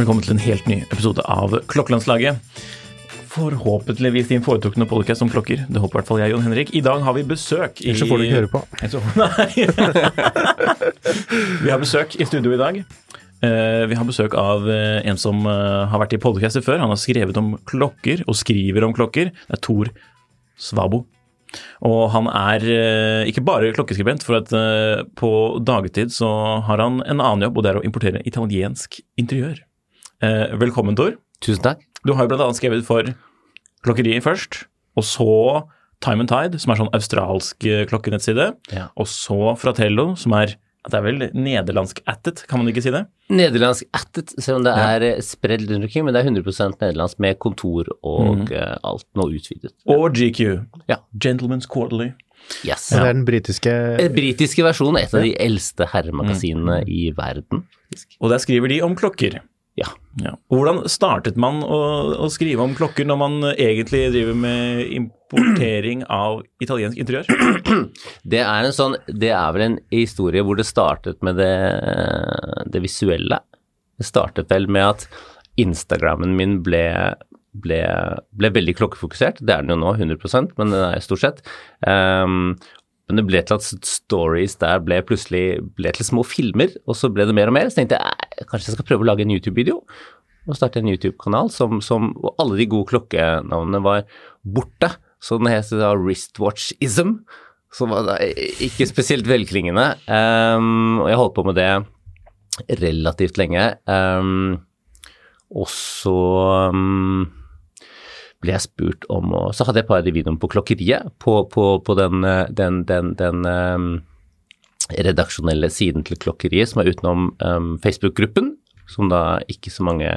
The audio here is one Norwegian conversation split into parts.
Velkommen til en helt ny episode av Klokkelandslaget. Forhåpentligvis din foretrukne podkast om klokker. Det håper i hvert fall jeg, Jon Henrik. I dag har vi besøk i Ellers så får du ikke høre på. Nei. vi har besøk i studio i dag. Eh, Vi har besøk av eh, en som eh, har vært i podkaster før. Han har skrevet om klokker, og skriver om klokker. Det er Tor Svabo. Og han er eh, ikke bare klokkeskribent, for at eh, på dagetid så har han en annen jobb, og det er å importere italiensk interiør. Eh, Velkommen, Tor. Tusen takk. Du har jo annet skrevet for Klokkeriet først, og så Time and Tide, som er sånn australsk klokkenettside, Ja. og så Fratello, som er det er vel nederlandsk attet, kan man ikke si det? Nederlandsk attet, selv om det er ja. spredd rundt omkring, men det er 100% nederlandsk med kontor og eh, alt nå utvidet. Og GQ. Ja. Gentlemen's Quarterly. Yes. Det er den britiske Den britiske versjonen, et av de eldste herremagasinene i verden. Og der skriver de om klokker. Ja. Ja. Hvordan startet man å, å skrive om klokker når man egentlig driver med importering av italiensk interiør? Det er en sånn, det er vel en historie hvor det startet med det, det visuelle. Det startet vel med at Instagrammen min ble, ble, ble veldig klokkefokusert. Det er den jo nå, 100% men det er stort sett. Um, men det ble til at stories der ble plutselig ble til små filmer, og så ble det mer og mer. Så tenkte jeg "Eh, kanskje jeg skal prøve å lage en YouTube-video. Og starte en YouTube-kanal som, som Og alle de gode klokkenavnene var borte. Så den het da Wristwatchism som var da ikke spesielt velklingende. Um, og jeg holdt på med det relativt lenge. Um, og så um, ble jeg spurt om å Så hadde jeg et par av de videoene på klokkeriet, på, på, på den, eh, den, den, den um, redaksjonelle siden til klokkeriet som er utenom um, Facebook-gruppen, som da ikke så mange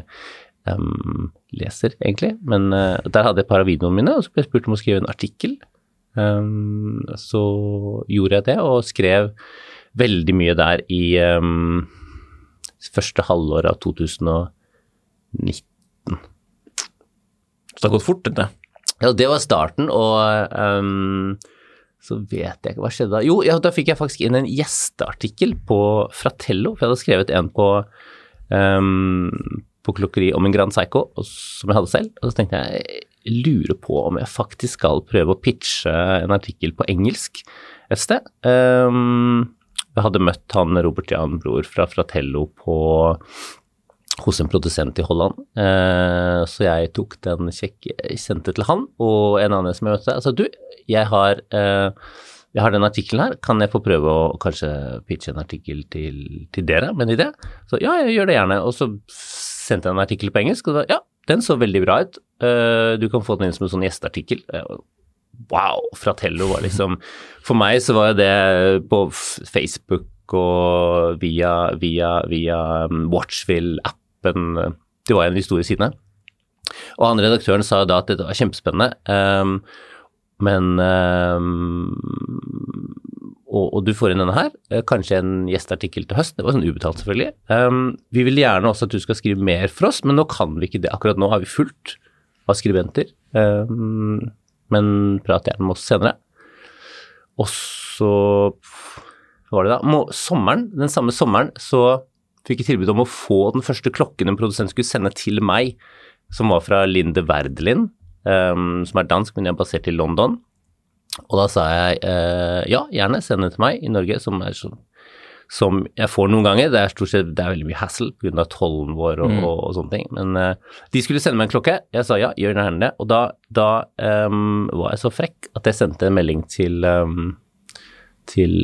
um, leser, egentlig. Men uh, der hadde jeg et par av videoene mine, og så ble jeg spurt om å skrive en artikkel. Så gjorde jeg det, og skrev veldig mye der i første halvår av 2019. Det har gått fort, dette. Ja, det var starten, og um, så vet jeg ikke hva skjedde da. Jo, ja, da fikk jeg faktisk inn en gjesteartikkel på Fratello, for jeg hadde skrevet en på, um, på klokkeri om en Grand Psycho, som jeg hadde selv. Og så tenkte jeg lurer på om jeg faktisk skal prøve å pitche en artikkel på engelsk et sted. Um, jeg hadde møtt han Robert Jan Bror fra Fratello på hos en produsent i Holland. Eh, så jeg tok den kjekke, sendte til han og en annen som jeg møtte. Altså, du, jeg har, eh, jeg har den artikkelen her, kan jeg få prøve å kanskje pitche en artikkel til, til dere med en idé? Så ja, jeg gjør det gjerne. Og så sendte jeg en artikkel på engelsk, og da, ja, den så veldig bra ut. Eh, du kan få den inn som en sånn gjesteartikkel. Wow, Fratello var liksom For meg så var det på Facebook og via, via, via um, Watchville-appen Det var en av de store sidene. Og han redaktøren sa da at dette var kjempespennende, um, men um, og, og, du får inn denne her, eh, kanskje en gjesteartikkel til høst. Det var sånn ubetalt, selvfølgelig. Um, vi vil gjerne også at du skal skrive mer for oss, men nå kan vi ikke det. Akkurat nå har vi fullt av skribenter, men prat gjerne med oss senere. Og så hva var det da? Må, sommeren, den samme sommeren så fikk jeg tilbud om å få den første klokken en produsent skulle sende til meg. som var fra Linde Werdelin, um, som er dansk, men jeg er basert i London. Og da sa jeg uh, ja, gjerne send det til meg i Norge, som er sånn som jeg får noen ganger. Det er stort sett det er veldig mye hassle pga. tollen vår og, og, og, sånne ting. Men uh, de skulle sende meg en klokke. Jeg sa ja, gjør gjerne det. Og da, da um, var jeg så frekk at jeg sendte en melding til, um, til,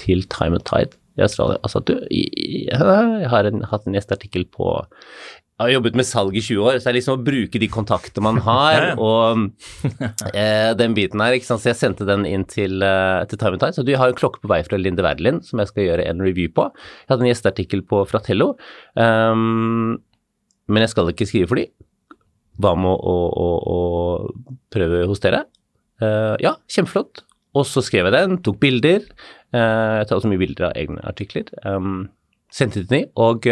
til Time and Tide i Australia Altså at du, jeg, har en, hatt en gjesteartikkel på jeg har jobbet med salg i 20 år, så det er liksom å bruke de kontaktene man har, og eh, den biten her, ikke sant. Så jeg sendte den inn til, uh, til Time Time. Så du har en klokke på vei fra Linde Werdelin som jeg skal gjøre en review på. Jeg hadde en gjesteartikkel på Fratello, um, men jeg skal ikke skrive for de. Hva med å, å, å, prøve hos dere? Uh, ja, kjempeflott. Og så skrev jeg den, tok bilder. Uh, jeg tar også mye bilder av egne artikler. Um, sendte den i, og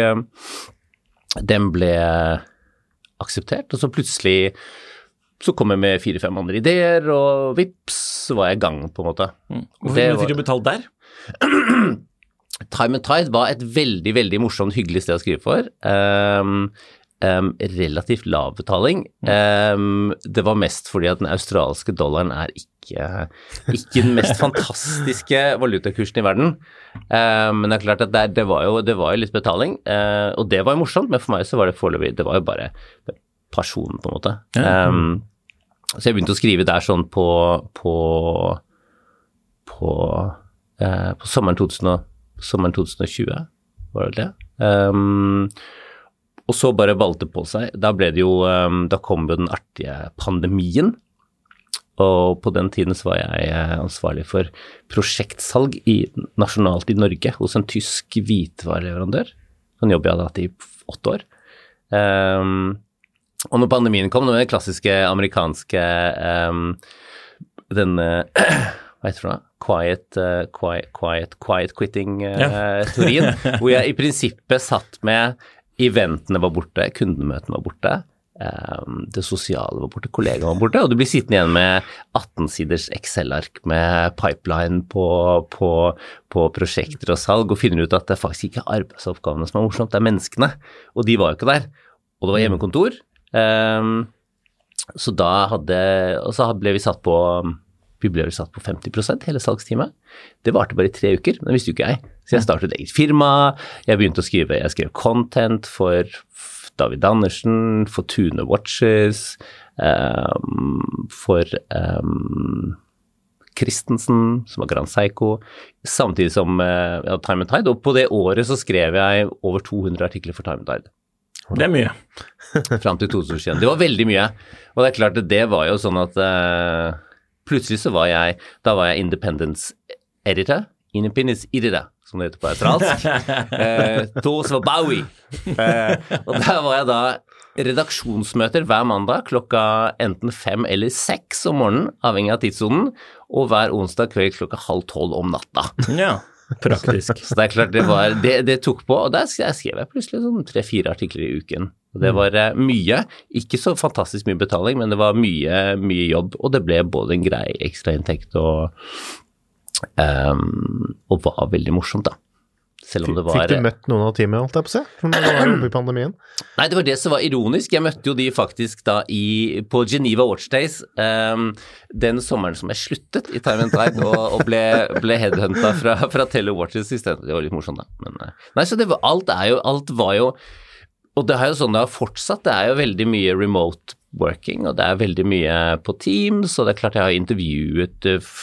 den ble akseptert, og så plutselig så kom jeg med fire-fem andre ideer, og vips, så var jeg i gang, på en måte. Mm. Hvorfor fikk du betalt der? Time and Tide var et veldig, veldig morsomt, hyggelig sted å skrive for. Um, um, relativt lav betaling. Um, det var mest fordi at den australske dollaren er ikke ikke, den mest fantastiske valutakursen i verden. Um, men det er klart at det, det, var jo, det, var jo, litt betaling, uh, og det var jo morsomt. Men for meg så var det foreløpig Det var jo bare personen, på en måte. Så jeg begynte å skrive der sånn på på, på, uh, på sommeren, 2000, sommeren, 2020, var det det? Um, og så bare valgte på seg. Da ble det jo um, Da kom jo den artige pandemien. Og på den tiden så var jeg eh, ansvarlig for prosjektsalg i, nasjonalt i Norge hos en tysk hvitvareleverandør. En jobb jeg hadde hatt i åtte år. Um, og når pandemien kom, når den klassiske amerikanske um, denne Hva heter det? Quiet, uh, quiet, quiet, quiet quitting-teorien. Uh, ja. hvor jeg i prinsippet satt med Eventene var borte, kundemøtene var borte. Ehm, det sosiale var borte, kollegaene var borte, og du blir sittende igjen med 18-siders Excel-ark med pipeline på, på, på, prosjekter og salg, og finner ut at det faktisk ikke er arbeidsoppgavene som er morsomt, det er menneskene. Og de var jo ikke der. Og det var hjemmekontor. Um, så da hadde Og så ble vi satt på vi ble satt på 50% hele salgsteamet. Det varte bare i tre uker, men det visste jo ikke jeg. Så jeg startet eget firma, jeg begynte å skrive, jeg skrev content for David Andersen, for Tune Watches, um, for um, Christensen, som var Grand Psycho, samtidig som uh, ja, Time and Tide. Og på det året så skrev jeg over 200 artikler for Time and Tide. Det er mye. Fram til 2021. Det var veldig mye. Og det er klart det var jo sånn at uh, plutselig så var jeg Da var jeg independence editor. Independence editor som det heter på australsk. eh, Tos var Bowie. Eh, og der var jeg da redaksjonsmøter hver mandag klokka enten fem eller seks om morgenen, avhengig av tidssonen, og hver onsdag kveld klokka halv tolv om natta. Ja, praktisk. Så det er klart, det, var, det, det tok på, og der skrev jeg plutselig sånn tre-fire artikler i uken. Og det var eh, mye, ikke så fantastisk mye betaling, men det var mye, mye jobb, og det ble både en grei ekstrainntekt og Um, og var veldig morsomt, da. Selv om det var Fikk du møtt noen av teamet, holdt jeg på å si, var oppe i pandemien? Nei, det var det som var ironisk. Jeg møtte jo de faktisk da i, på Geneva Watch Days um, den sommeren som jeg sluttet i Time and Tide og, og ble, ble headhunta fra, fra Tele Watches i stedet. Det var litt morsomt, da. Men, eh, nei, så det var, alt jo Alt var jo Og det er jo sånn det har fortsatt. Det er jo veldig mye remote working, og det er veldig mye på Teams, og det er klart jeg har intervjuet uh,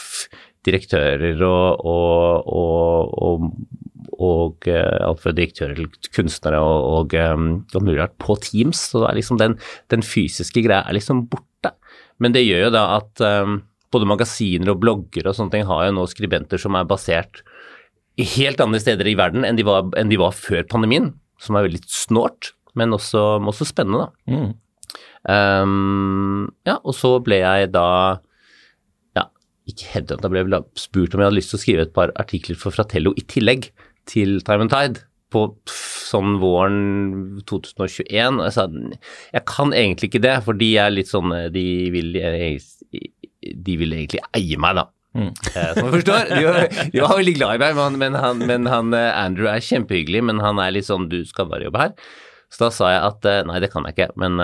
direktører og, og, og, og, eh, alt fra direktører til kunstnere og, og, mulig rart på Teams. Så er liksom den, den, fysiske greia er liksom borte. Men det gjør jo da at um, både magasiner og blogger og sånne ting har jo nå skribenter som er basert helt andre steder i verden enn de var, enn de var før pandemien, som er veldig snålt, men også, også spennende, da. Mm. Um, ja, og så ble jeg da ja, ikke headhunta, ble jeg spurt om jeg hadde lyst til å skrive et par artikler for Fratello i tillegg til Time and Tide på sånn våren 2021. Og jeg sa jeg kan egentlig ikke det, for de er litt sånn De vil, de vil egentlig eie meg, da. Mm. Eh, som du forstår. De var, veldig glad i meg, men, men, han, men han, eh, Andrew er kjempehyggelig, men han er litt sånn Du skal bare jobbe her. Så da sa jeg at eh, nei, det kan jeg ikke, men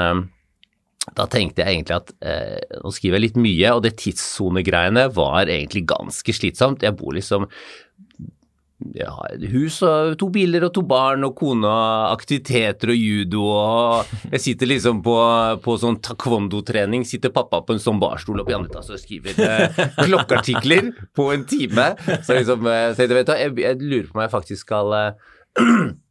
da tenkte jeg egentlig at eh, nå skriver jeg litt mye, og det tidssonegreiene var egentlig ganske slitsomt. Jeg bor liksom jeg har et hus og to biler og to barn og kone og aktiviteter og judo og Jeg sitter liksom på, på sånn taekwondo-trening, sitter pappa på en sånn barstol oppe i andre etasje og skriver eh, klokkeartikler på en time. Så liksom, eh, så jeg, vet, jeg, jeg lurer på om jeg faktisk skal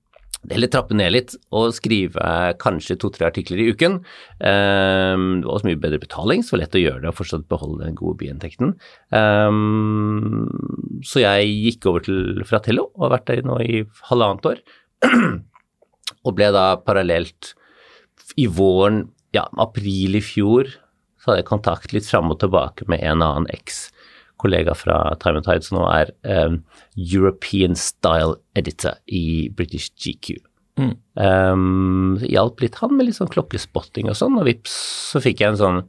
eller trappe ned litt og skrive kanskje to-tre artikler i uken. Um, det var også mye bedre betaling, så lett å gjøre det og fortsatt beholde den gode biinntekten. Um, så jeg gikk over til Fratello og har vært der nå i halvannet år. og ble da parallelt i våren, ja, april i fjor, så hadde jeg kontakt litt fram og tilbake med en annen eks kollega fra Time and Tide, som nå er um, European Style Editor i British GQ. Mm. Um, hjalp litt han med litt sånn klokkespotting og sånn, og vips, så fikk jeg en sånn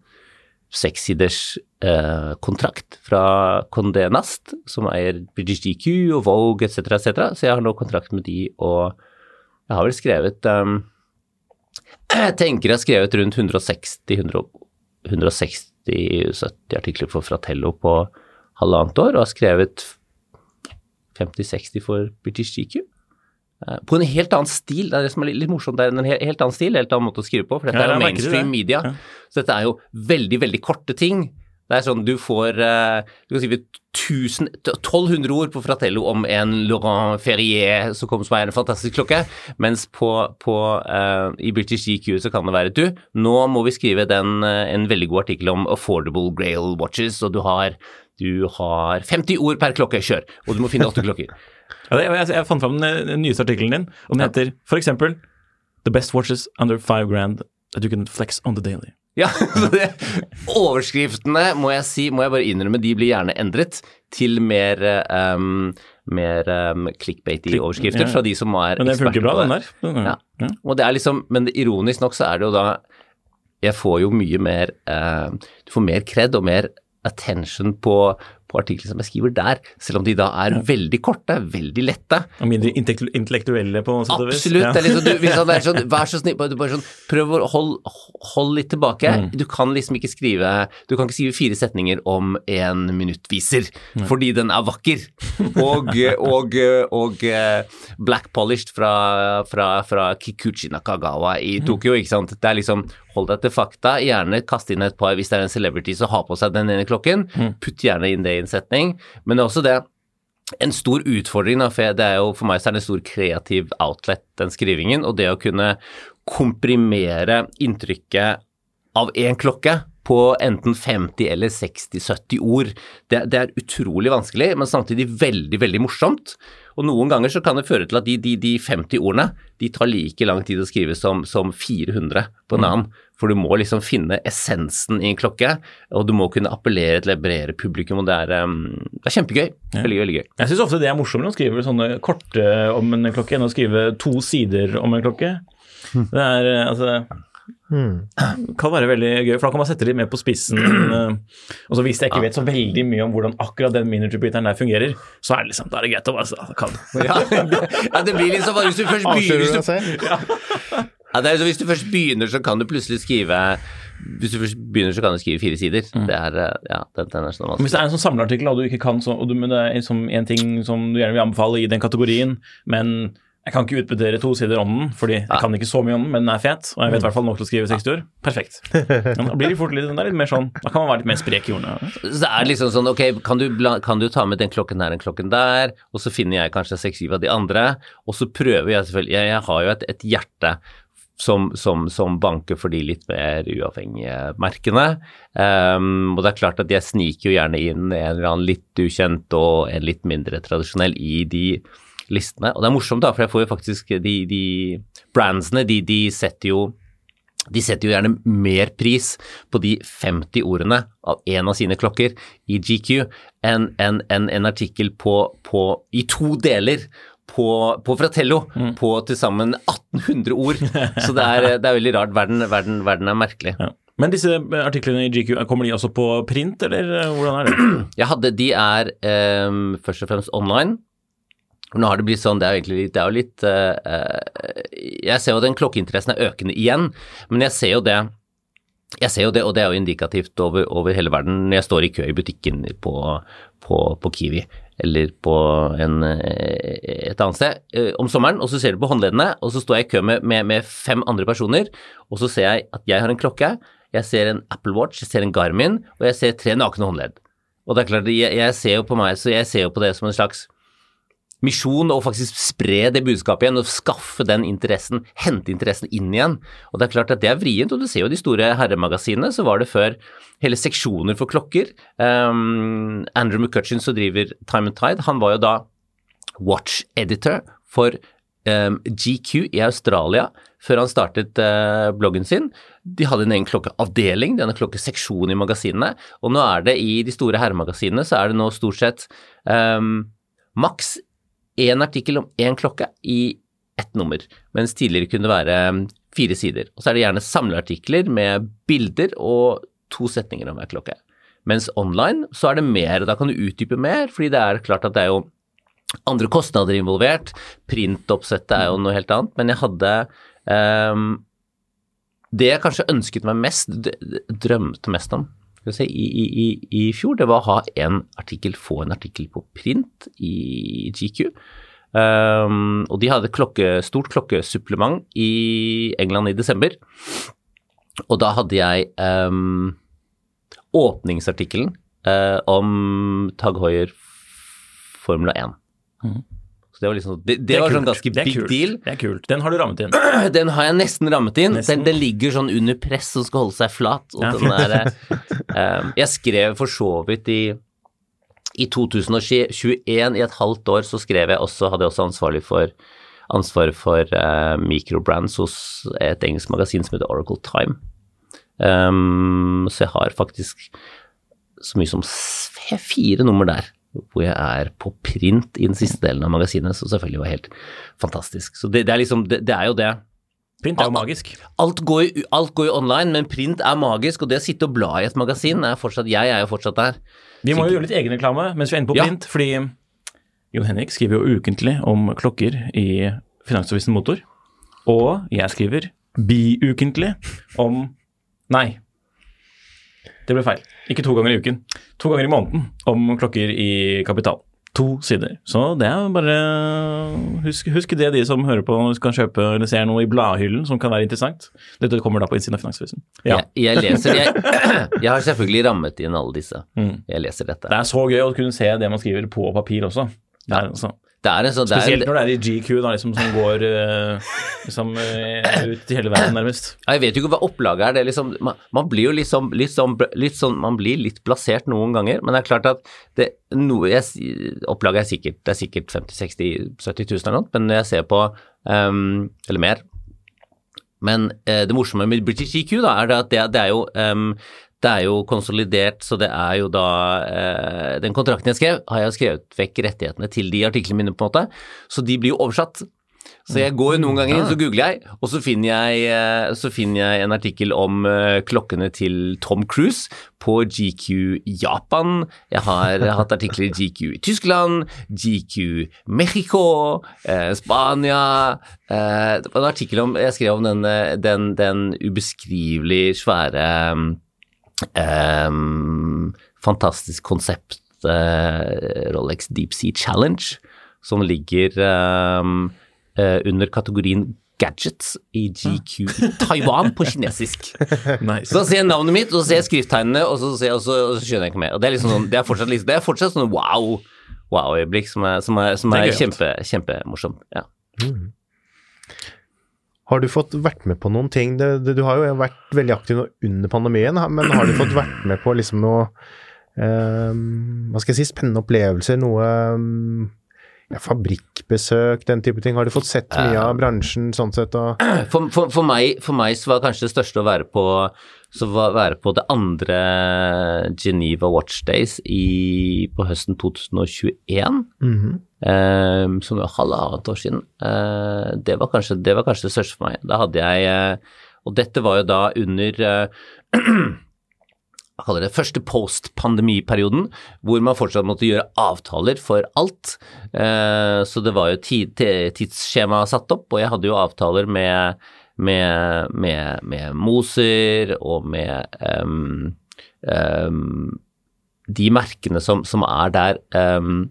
sekssiders uh, kontrakt fra Condé Nast, som eier British GQ og Vogue etc., etc., så jeg har nå kontrakt med de, og jeg har vel skrevet um, Jeg tenker jeg har skrevet rundt 160-170 artikler for Fratello på halvannet år og har skrevet 50-60 for British GQ. Eh, på en helt annen stil. Det er det som er litt, morsomt. Det er en helt annen stil, helt annen måte å skrive på. For dette ja, er mainstream media. Ja. Så dette er jo veldig, veldig korte ting. Det er sånn du får eh, Du kan skrive 1200 ord på Fratello om en Laurent Ferrier som kommer som er en fantastisk klokke, mens på, på uh, i British GQ så kan det være Du, nå må vi skrive den, en veldig god artikkel om affordable Grail watches, og du har du har 50 ord per klokke, kjør! Og du må finne åtte klokker. ja, jeg, jeg, fant fram den, den nyeste artikkelen din, og den heter eksempel The best watches under five grand that you can flex on the daily. Ja, det, Overskriftene må jeg si, må jeg bare innrømme, de blir gjerne endret til mer, um, mer um, clickbait-y overskrifter ja. fra de som er eksperter. Men det funker bra, den der. Ja. ja. Og det er liksom, men ironisk nok så er det jo da Jeg får jo mye mer uh, Du får mer kred og mer attention på, på artikler som jeg skriver der, selv om de da er ja. veldig korte, veldig lette. Og mindre intellektuelle på sett og vis. Absolutt. Ja. Det liksom, du, hvis han er sånn, vær så snill, bare sånn, prøv å holde hold litt tilbake. Mm. Du kan liksom ikke skrive Du kan ikke skrive fire setninger om en minuttviser, mm. fordi den er vakker. Og, og, og uh, black polished fra, fra, fra Kikuchi Nakagawa i mm. Tokyo, ikke sant. Det er liksom hold deg til fakta. Gjerne kast inn et par hvis det er en celebrity som har på seg den ene klokken. Mm. Putt gjerne inn det i en setning. Men det er også det en stor utfordring, da, for, det jo, for meg så er det en stor kreativ outlet, den skrivingen. Og det å kunne komprimere inntrykket av én klokke på enten 50 eller 60-70 ord. Det, det, er utrolig vanskelig, men samtidig veldig, veldig morsomt. Og noen ganger så kan det føre til at de, de, de 50 ordene de tar like lang tid å skrive som, som 400 på en annen. For du må liksom finne essensen i en klokke, og du må kunne appellere til et bredere publikum. og Det er, um, det er kjempegøy. Veldig, veldig gøy. Jeg syns ofte det er morsommere å skrive sånne korte om en klokke enn å skrive to sider om en klokke. Det er altså Hmm. Kan være veldig gøy, for da kan man sette litt mer på spissen. Eh, og så Hvis jeg ikke vet så veldig mye om hvordan akkurat den miniature-bryteren der fungerer, så er det liksom, da er det greit å bare kan. ja, ja, det blir liksom Hvis du først begynner hvis du, ja. Ja, det er, hvis du først begynner, så kan du plutselig skrive hvis du først begynner, så kan du skrive fire sider. Mm. Det er, eh, ja, den, den er sånn Hvis det er en sånn samleartikkel og du ikke kan så, og du, men det er liksom en ting som du gjerne vil anbefale i den kategorien, men jeg kan ikke utbedere to sider om den, fordi jeg kan ikke så mye om den, men den er fet, og jeg vet i hvert fall nok til å skrive 60 ord. Perfekt. Men da blir det fort litt, det er litt mer sånn, da kan man være litt mer sprek i ordene. Så det er liksom sånn, ok, kan du, kan du ta med den klokken her, den klokken der, og så finner jeg kanskje seks-syv av de andre, og så prøver jeg selvfølgelig, jeg, jeg har jo et, et hjerte som, som, som, banker for de litt mer uavhengige merkene. Um, og det er klart at jeg sniker jo gjerne inn en eller annen litt ukjent og en litt mindre tradisjonell i de listene. Og det er morsomt, da, for jeg får jo faktisk de, de brandsene, de, de, setter jo de setter jo gjerne mer pris på de 50 ordene av en av sine klokker i GQ enn en, en, en, artikkel på, på, i to deler på, på Fratello mm. på til sammen 1800 ord. Så det er, det er veldig rart. Verden, verden, verden er merkelig. Ja. Men disse artiklene i GQ, kommer de også på print, eller hvordan er det? Jeg hadde, De er um, først og fremst online. Nå har det blitt sånn, det er egentlig det er jo litt uh, Jeg ser jo den klokkeinteressen er økende igjen, men jeg ser jo det jeg ser jo det, og det er jo indikativt over, over hele verden. Når jeg står i kø i butikken på, på, på Kiwi eller på en, eh, et annet sted om sommeren, og så ser du på håndleddene, og så står jeg i kø med, med, med, fem andre personer, og så ser jeg at jeg har en klokke, jeg ser en Apple Watch, jeg ser en Garmin, og jeg ser tre nakne håndledd. Og det er klart, jeg, jeg ser jo på meg, så jeg ser jo på det som en slags misjon å faktisk spre det budskapet igjen og skaffe den interessen, hente interessen inn igjen. Og det er klart at det er vrient, og du ser jo de store herremagasinene, så var det før hele seksjoner for klokker. Um, Andrew McCutcheon som driver Time and Tide, han var jo da watch editor for um, GQ i Australia før han startet uh, bloggen sin. De hadde en egen klokkeavdeling, denne klokkeseksjonen i magasinene, og nå er det i de store herremagasinene så er det nå stort sett um, maks én artikkel om én klokke i ett nummer, mens tidligere kunne det være um, fire sider. Og så er det gjerne samleartikler med bilder og to setninger om hver klokke. Mens online så er det mer, da kan du utdype mer, fordi det er klart at det er jo andre kostnader involvert. Printoppsettet er jo noe helt annet, men jeg hadde um, Det jeg kanskje ønsket meg mest, drømte mest om si, i, i, i, fjor, det var å ha en artikkel, få en artikkel på print i GQ. Um, og de hadde klokke, stort klokkesupplement i England i desember. Og da hadde jeg um, åpningsartikkelen uh, om Tag Hoier Formula 1. Mm. Så det var, liksom, det, det det var sånn ganske big kult. deal. Det er kult. Den har du rammet inn? Den har jeg nesten rammet inn. Nesten. Den, den, ligger sånn under press og skal holde seg flat. Ja. Der, um, jeg skrev for så vidt i i 2021, i et halvt år, så skrev jeg også, hadde jeg også ansvarlig for ansvaret for uh, microbrands hos et engelsk magasin som heter Oracle Time. Um, så jeg har faktisk så mye som fire nummer der hvor jeg er på print i den siste delen av magasinet, som selvfølgelig var helt fantastisk. Så det, det er liksom, det, det, er jo det. Print er jo magisk. Alt går, alt går, jo online, men print er magisk, og det å sitte og bla i et magasin er fortsatt Jeg er jo fortsatt der. Vi må jo gjøre litt egenreklame mens vi er inne på print, ja. fordi Jon Henrik skriver jo ukentlig om klokker i Finansavisen Motor, og jeg skriver biukentlig om Nei, det ble feil. Ikke to ganger i uken. To ganger i måneden om klokker i Kapital. To sider. Så det er bare Husk, husk det de som hører på og kan kjøpe eller ser noe i bladhyllen som kan være interessant. Dette kommer da på innsiden av Finansavisen. Ja. Jeg, jeg, leser jeg, jeg, har selvfølgelig rammet inn alle disse. Mm. Jeg leser dette. Det er så gøy å kunne se det man skriver på papir også. Det er, altså. Så, Spesielt når det er i GQ, da, liksom, som går uh, liksom, uh, ut i hele verden, nærmest. Jeg vet jo ikke hva opplaget er. Det er liksom, man, man, blir jo liksom, litt sånn, litt sånn, Man blir litt blasert noen ganger, men det er klart at det, noe, jeg, opplaget er sikkert, det er sikkert 50 60 70 000 eller noe, men når jeg ser på um, Eller mer. Men uh, det morsomme med British GQ da, er at det, det er jo um, det er jo konsolidert, så det er jo da eh, Den kontrakten jeg skrev, har jeg skrevet vekk rettighetene til de artiklene mine, på en måte. Så de blir jo oversatt. Så jeg går jo noen ganger inn, så googler jeg, og så finner jeg, eh, så finner jeg en artikkel om uh, klokkene til Tom Cruise på GQ Japan. Jeg har hatt artikler i GQ i Tyskland, GQ Mexico, uh, Spania Det var en artikkel om, jeg skrev om den, den, den ubeskrivelig svære um, fantastisk konsept, uh, Rolex Deep Sea Challenge, som ligger um, uh, under kategorien gadgets i GQ i Taiwan på kinesisk. nice. Så ser jeg navnet mitt, og så ser jeg skrifttegnene, og så, jeg, og så, og så skjønner jeg ikke mer. Og det er, liksom sånn, det er fortsatt, liksom, det er fortsatt sånn wow, wow-øyeblikk som er, som er, som er kjempe, kjempemorsomt. Ja. Mm. Har du fått vært med på noen ting? Du har jo vært veldig aktiv under pandemien, men har du fått vært med på liksom noe um, Hva skal jeg si, spennende opplevelser? Noe um, ja, fabrikkbesøk, den type ting? Har du fått sett mye av bransjen sånn sett? For, for, for, meg, for meg så var kanskje det største å være på så være på det andre Geneva Watch Days i, på høsten 2021, mm -hmm. um, som var halvannet år siden. Uh, det, var kanskje, det, var kanskje, det største for meg. Da hadde jeg uh, Og dette var jo da under eh, hva kaller det, første post-pandemiperioden, hvor man fortsatt måtte gjøre avtaler for alt. Eh, så det var jo tidsskjema satt opp, og jeg hadde jo avtaler med med, med, med Moser og med um, um, de merkene som, som er der, um,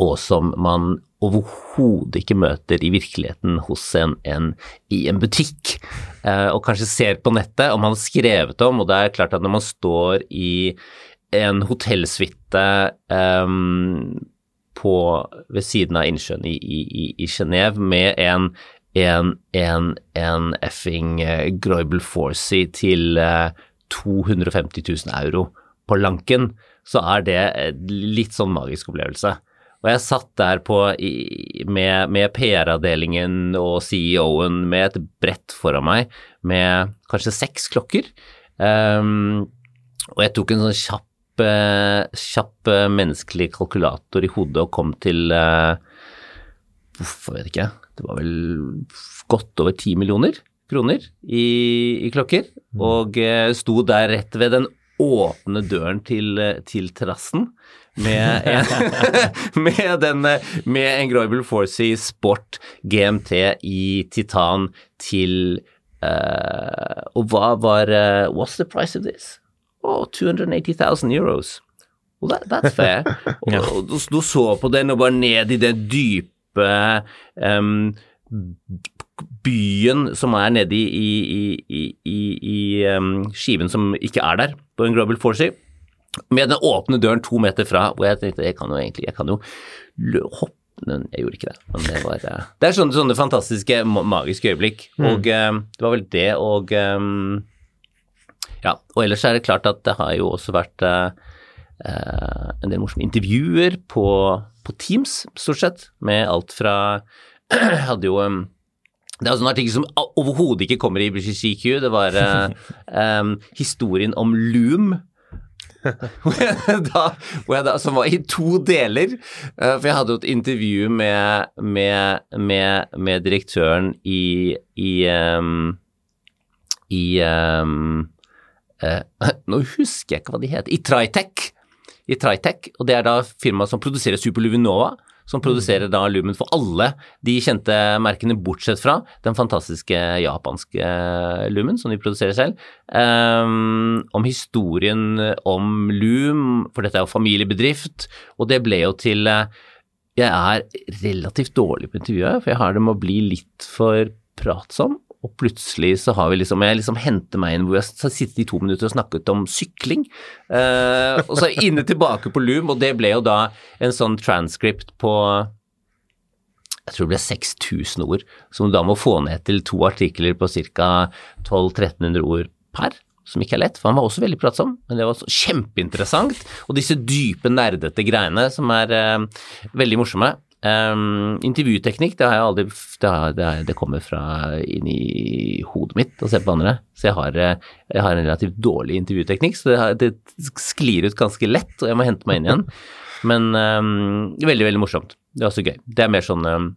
og som man overhodet ikke møter i virkeligheten hos en, en i en butikk, Eh, og kanskje ser på nettet, om han har skrevet om, og det er klart at når man står i en hotellsuite eh, ved siden av innsjøen i, i, i Genéve med en en, en, en effing uh, Groibel Forsey til uh, 250 000 euro på lanken, så er det litt sånn magisk opplevelse. Og jeg satt der på, med, med PR-avdelingen og CEO-en med et brett foran meg med kanskje seks klokker. Um, og jeg tok en sånn kjapp, uh, kjapp uh, menneskelig kalkulator i hodet og kom til uh, vet jeg vet ikke. Det var vel godt over ti millioner kroner i, i klokker. Og sto der rett ved den åpne døren til, til terrassen med en, med, den, med en Groibel Forsey Sport GMT i titan til uh, Og hva var uh, What's the price of this? Oh, 280,000 euros. Well, that, that's fair. og, og du, du, så på den og var ned i den dype um, byen som er nede i, i, i, i um, skiven som ikke er der, på en Global Forsey, med den åpne døren to meter fra, hvor jeg tenkte jeg kan jo egentlig jeg kan jo hoppe men jeg gjorde ikke det. Men det var uh, Det er sånne, sånne fantastiske, magiske øyeblikk. Mm. Og uh, det var vel det, og um, Ja, og ellers er det klart at det har jo også vært uh, en del morsomme intervjuer på, på Teams, stort sett, med alt fra Jeg hadde jo um, det er altså en artikkel som overhodet ikke kommer i BCCQ. Det var um, historien om Loom da, som var i to deler. Uh, for jeg hadde jo et intervju med, med, med, med direktøren i, i, um, i um, uh, Nå husker jeg ikke hva de het. I Tritech. I Tritech, og det er da firmaet som produserer Superluvinova som produserer da Lumen for alle de kjente merkene, bortsett fra den fantastiske japanske eh, Lumen, som de produserer selv. Um, om historien om Lum, for dette er jo familiebedrift, og det ble jo til eh, Jeg er relativt dårlig på intervjuet, for jeg har det med å bli litt for pratsom. Og plutselig så har vi liksom Jeg liksom henter meg inn hvor jeg har sittet i to minutter og snakket om sykling. Eh, og så inne tilbake på Loom, og det ble jo da en sånn transcript på jeg tror det ble 6000 ord, som du da må få ned til to artikler på ca. 1200-1300 ord per. Som ikke er lett, for han var også veldig pratsom, men det var også kjempeinteressant. Og disse dype, nerdete greiene som er eh, veldig morsomme. Um, intervjuteknikk, det har jeg aldri det, har, det, har, det, kommer fra inn i hodet mitt å se på andre. Så jeg har, eh, jeg har en relativt dårlig intervjuteknikk, så det, har, det, sklir ut ganske lett, og jeg må hente meg inn igjen. Men um, veldig, veldig morsomt. Det er også gøy. Det er mer sånn um,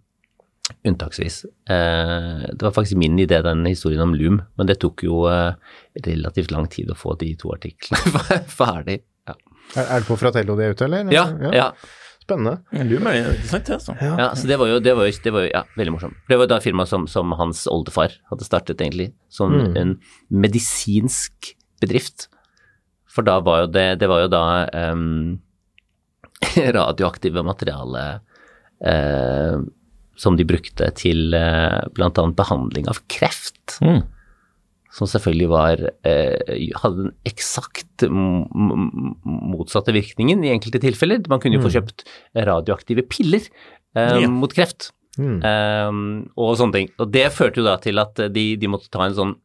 unntaksvis. Uh, det var faktisk min idé, den historien om Loom, men det tok jo uh, relativt lang tid å få de to artiklene ferdig. Ja. Er, er det på Fratello det er ute, eller? Ja. ja. ja. Spennende. Lurer meg, interessant, det, altså. Ja. ja, så det var jo, det var jo, det var jo ja, veldig morsomt. Det var da firmaet som, som, hans oldefar hadde startet, egentlig, som mm. en medisinsk bedrift. For da var jo det Det var jo da um, radioaktive materiale uh, som de brukte til uh, bl.a. behandling av kreft. Mm som selvfølgelig var, eh, hadde den eksakt motsatte virkningen i enkelte tilfeller. Man kunne jo få mm. kjøpt radioaktive piller eh, ja. mot kreft mm. eh, og sånne ting. Og det førte jo da til at de, de, måtte ta en sånn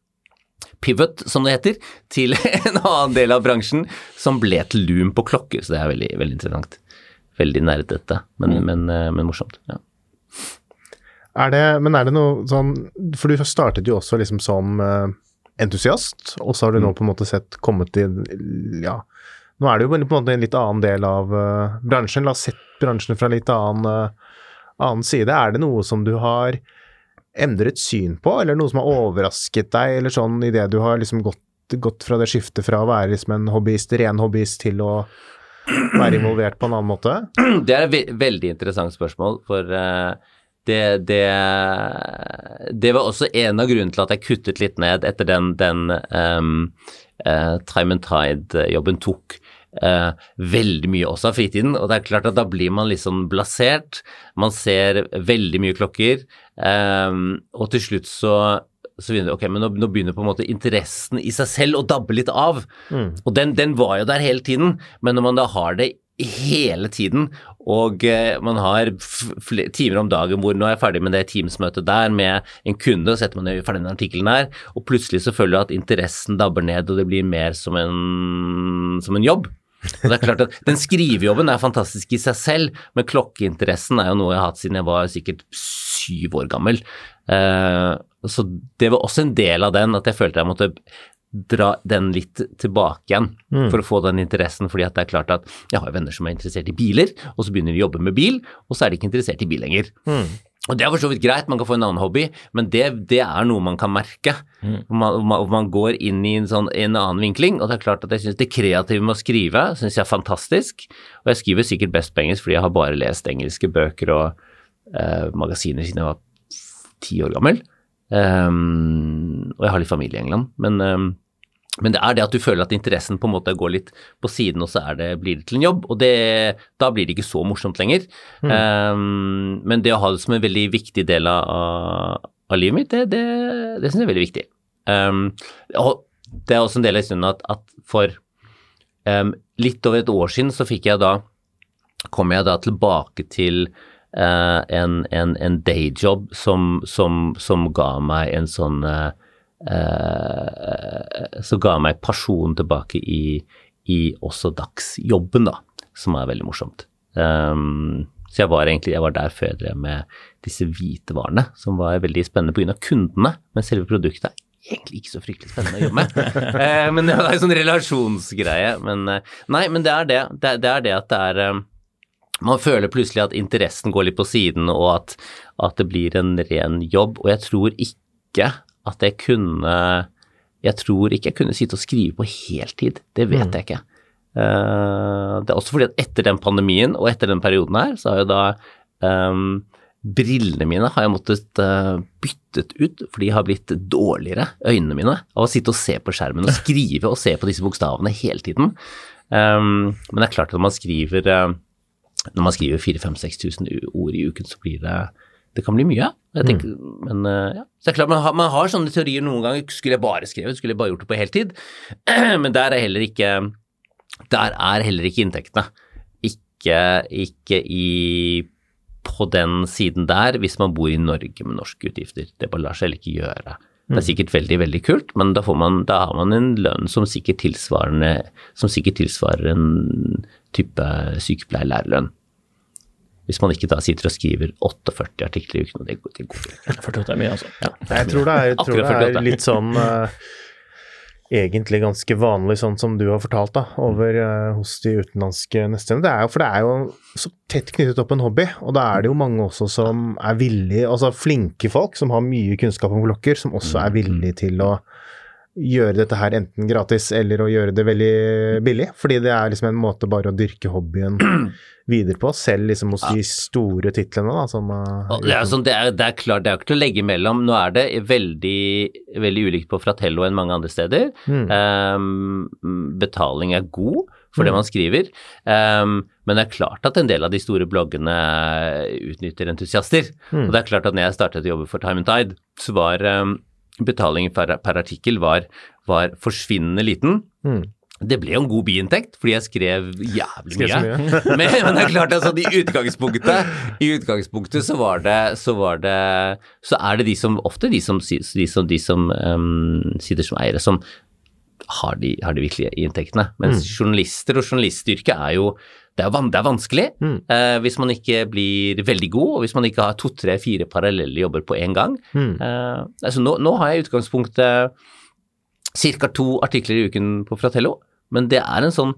pivot, som det heter, til en annen del av bransjen, som ble til Loom på klokker. Så det er veldig, veldig interessant. Veldig nerdete, men, mm. men, eh, men morsomt. ja. Er det, men er det noe sånn For du startet jo også liksom som uh, entusiast, og så har du nå mm. på en måte sett kommet til Ja, nå er det jo på en måte en litt annen del av uh, bransjen. La oss sett bransjen fra litt annen, uh, annen side. Er det noe som du har endret syn på, eller noe som har overrasket deg, eller sånn i det du har liksom gått, gått fra det skiftet fra å være liksom en hobbyist, ren hobbyist, til å være involvert på en annen måte? Det er et ve veldig interessant spørsmål, for uh, det, det, det var også en av grunnene til at jeg kuttet litt ned etter den, den um, uh, Time and Tide-jobben tok uh, veldig mye også av fritiden. Og det er klart at da blir man litt sånn blasert. Man ser veldig mye klokker. Um, og til slutt så så begynner, ok, men nå, nå, begynner på en måte interessen i seg selv å dabbe litt av. Mm. Og den, den, var jo der hele tiden, men når man da har det hele tiden, og eh, man har timer om dagen hvor nå er jeg ferdig med det Teams-møtet der med en kunde, og setter man ferdig den artikkelen der, og plutselig så føler du at interessen dabber ned, og det blir mer som en, som en jobb. Og det er klart at Den skrivejobben er fantastisk i seg selv, men klokkeinteressen er jo noe jeg har hatt siden jeg var sikkert syv år gammel. Uh, så det var også en del av den, at jeg følte jeg måtte dra den litt tilbake igjen mm. for å få den interessen. fordi at det er klart at jeg har venner som er interessert i biler, og så begynner de å jobbe med bil, og så er de ikke interessert i bil lenger. Mm. Og Det er for så vidt greit, man kan få en annen hobby, men det, det er noe man kan merke. Mm. Man, man, man, går inn i en, sånn, en, annen vinkling, og det er klart at jeg syns det kreative med å skrive synes jeg er fantastisk. Og jeg skriver sikkert best på engelsk fordi jeg har bare lest engelske bøker og eh, magasiner siden jeg var ti år gammel. Um, og jeg har litt familie i England, men um, men det er det at du føler at interessen på en måte går litt på siden, og så det, blir det til en jobb. Og det, da blir det ikke så morsomt lenger. Mm. Um, men det å ha det som en veldig viktig del av, av livet mitt, det, det, det syns jeg er veldig viktig. Um, og det er også en del av historien at, at for um, litt over et år siden så fikk jeg da kom jeg da tilbake til uh, en, en, en dayjob som, som, som, ga meg en sånn uh, så ga meg pasjonen tilbake i, i også dagsjobben, da, som er veldig morsomt. Um, så jeg var egentlig jeg var der før jeg drev med disse hvitevarene, som var veldig spennende pga. kundene, men selve produktet er egentlig ikke så fryktelig spennende å jobbe med. uh, men det er en sånn relasjonsgreie. Men uh, nei, men det er det. Det, det er det at det er um, man føler plutselig at interessen går litt på siden, og at, at det blir en ren jobb. Og jeg tror ikke at jeg kunne Jeg tror ikke jeg kunne sitte og skrive på heltid. Det vet mm. jeg ikke. Uh, det er også fordi at etter den pandemien og etter den perioden her, så har jo da um, Brillene mine har jeg måttet uh, byttet ut, for de har blitt dårligere, øynene mine, av å sitte og se på skjermen og skrive og se på disse bokstavene hele tiden. Um, men det er klart at når man skriver uh, når man skriver 4000-5000-6000 ord i uken, så blir det det kan bli mye. Tenker, mm. Men uh, ja. Så det er klart, man har, man har, sånne teorier noen ganger. Skulle jeg bare skrevet, skulle jeg bare gjort det på heltid? men der er heller ikke Der er heller ikke inntektene. Ikke, ikke i på den siden der, hvis man bor i Norge med norske utgifter. Det bare lar seg heller ikke gjøre. Det er mm. sikkert veldig, veldig kult, men da, man, da har man en lønn som sikkert, som sikkert tilsvarer en type sykepleier-lærerlønn. Hvis man ikke da sitter og skriver 48 artikler i uken, og det, går til 48 er mye, altså. Ja, jeg tror det er, tror det er litt sånn uh, egentlig ganske vanlig, sånn som du har fortalt, da, over uh, hos de utenlandske nestene. Det er jo, for det er jo så tett knyttet opp en hobby, og da er det jo mange også som er villige, altså flinke folk som har mye kunnskap om klokker, som også er villige til å gjøre dette her enten gratis eller å gjøre det veldig billig. Fordi det er liksom en måte bare å dyrke hobbyen videre på, selv liksom hos ja. de store titlene. da, som det, er sånn, det, er, det, er, klart, det er ikke til å legge imellom. Nå er det veldig, veldig ulikt på Fratello enn mange andre steder. Mm. Um, betaling er god for mm. det man skriver. Um, men det er klart at en del av de store bloggene utnytter entusiaster. Mm. Og det er klart at når jeg startet å jobbe for Time and Tide, så var um, betalingen per, per artikkel var, var, forsvinnende liten. Mm. Det ble jo en god biinntekt, fordi jeg skrev jævlig mye. mye. men, men, det er klart, altså, i utgangspunktet, i utgangspunktet så var det Så, var det, så er det de som ofte de som, de som, de som um, sitter som eiere, som har de, har de virkelige inntektene. Mens mm. journalister og journalistyrket er jo det er, van, det er vanskelig mm. uh, hvis man ikke blir veldig god, og hvis man ikke har to, tre, fire parallelle jobber på én gang. Mm. Uh, altså nå, nå, har jeg i utgangspunktet ca. to artikler i uken på Fratello, men det er en sånn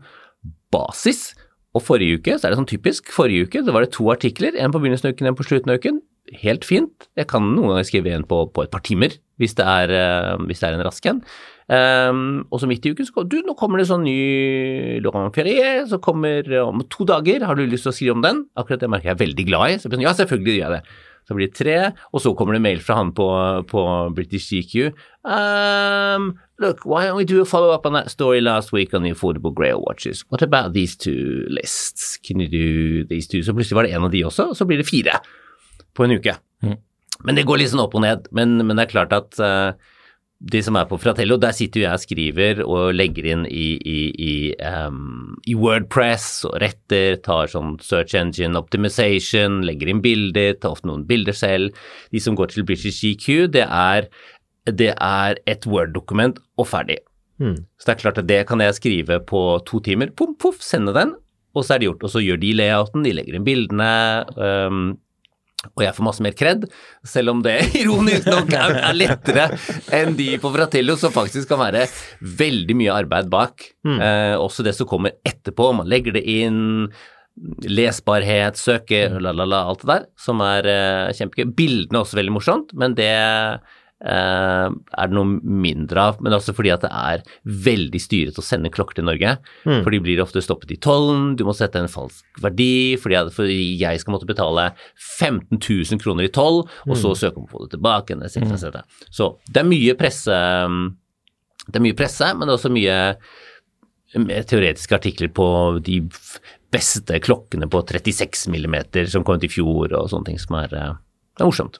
basis. Og forrige uke så er det sånn typisk. Forrige uke så var det to artikler, en på begynnelsen av uken, en på slutten av uken. Helt fint. Jeg kan noen ganger skrive en på, på et par timer hvis det er, uh, hvis det er en rask en. Um, og så midt i uken så du, nå kommer det sånn ny Laurent Ferrier som kommer om to dager. Har du lyst til å skrive om den? Akkurat det merker jeg er veldig glad i. Så jeg, ja, selvfølgelig gjør jeg det. Så blir det tre, og så kommer det mail fra han på, på British GQ. Um, look, why don't we do a follow-up on that story last week on the affordable grail watches? What about these two lists? Can you do these two? Så plutselig var det en av de også, og så blir det fire på en uke. Men det går litt sånn opp og ned. Men, men det er klart at eh, de som er på Fratello, der sitter jo jeg og skriver og legger inn i, i, i, um, i Wordpress og retter, tar sånn search engine optimization, legger inn bilder, tar ofte noen bilder selv. De som går til British GQ, det er, det er et Word-dokument og ferdig. Så det er klart at det kan jeg skrive på to timer, pum, poff, sende den, og så er det gjort. Og så gjør de layouten, de legger inn bildene. em, og jeg får masse mer kred, selv om det ironisk nok er, er lettere enn de på Fratello, som faktisk kan være veldig mye arbeid bak. Eh, også det som kommer etterpå, man legger det inn, lesbarhet, søke, la, la, la, alt det der, som er eh, kjempegøy. Bildene er også veldig morsomt, men det eh, er det noe mindre av. Men også fordi at det er veldig styret å sende klokker til Norge. For de blir ofte stoppet i tollen, du må sette en falsk verdi, fordi, jeg, fordi jeg skal måtte betale 15 000 kroner i toll, og så søke om å få det tilbake. etc., etc. Så det er mye presse, det er mye presse, men det er også mye teoretiske artikler på de beste klokkene på 36 millimeter som kom ut i fjor, og sånne ting som er, eh, er morsomt.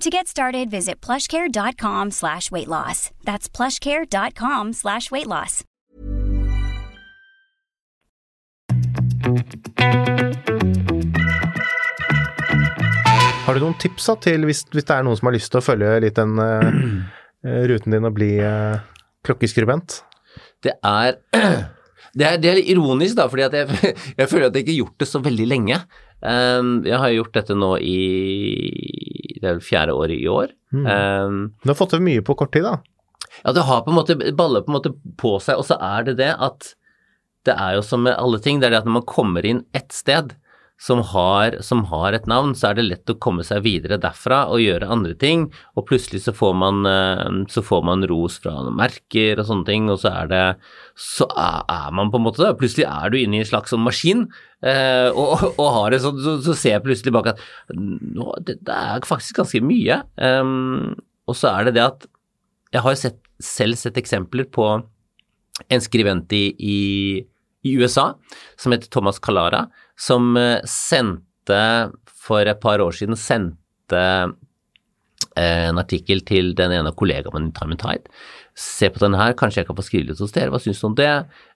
To get started, visit plushcare.com slash weight loss. That's plushcare.com slash weight loss. Har du noen tips da, til hvis, hvis det er noen som har lyst til å følge litt den eh, ruten din og bli uh, klokkeskribent? Det er, det er, det er litt ironisk, da, fordi at jeg, jeg føler at jeg ikke har gjort det så veldig lenge. Um, jeg har gjort dette nå i det er vel fjerde året i år. Um, Du har fått til mye på kort tid, da. ja, det har på en måte baller på en måte på seg, og så er det det at det er jo som med alle ting, det er det at når man kommer inn ett sted som har, som har et navn, så er det lett å komme seg videre derfra og gjøre andre ting, og plutselig så får man, eh, så får man ros fra merker og sånne ting, og så er det Så er, man på en måte det. Plutselig er du inne i en slags sånn maskin, eh, og, og har det sånn, så, så ser jeg plutselig bak at nå, det, det er faktisk ganske mye. Um, og så er det det at jeg har sett, selv sett eksempler på en skrivent i, i, i USA som heter Thomas Calara, som eh, sendte for et par år siden sendte eh, en artikkel til den ene av kollegaene mine, Time and Tide. Se på den her, kanskje jeg kan få skrive litt hos dere, hva syns du om det?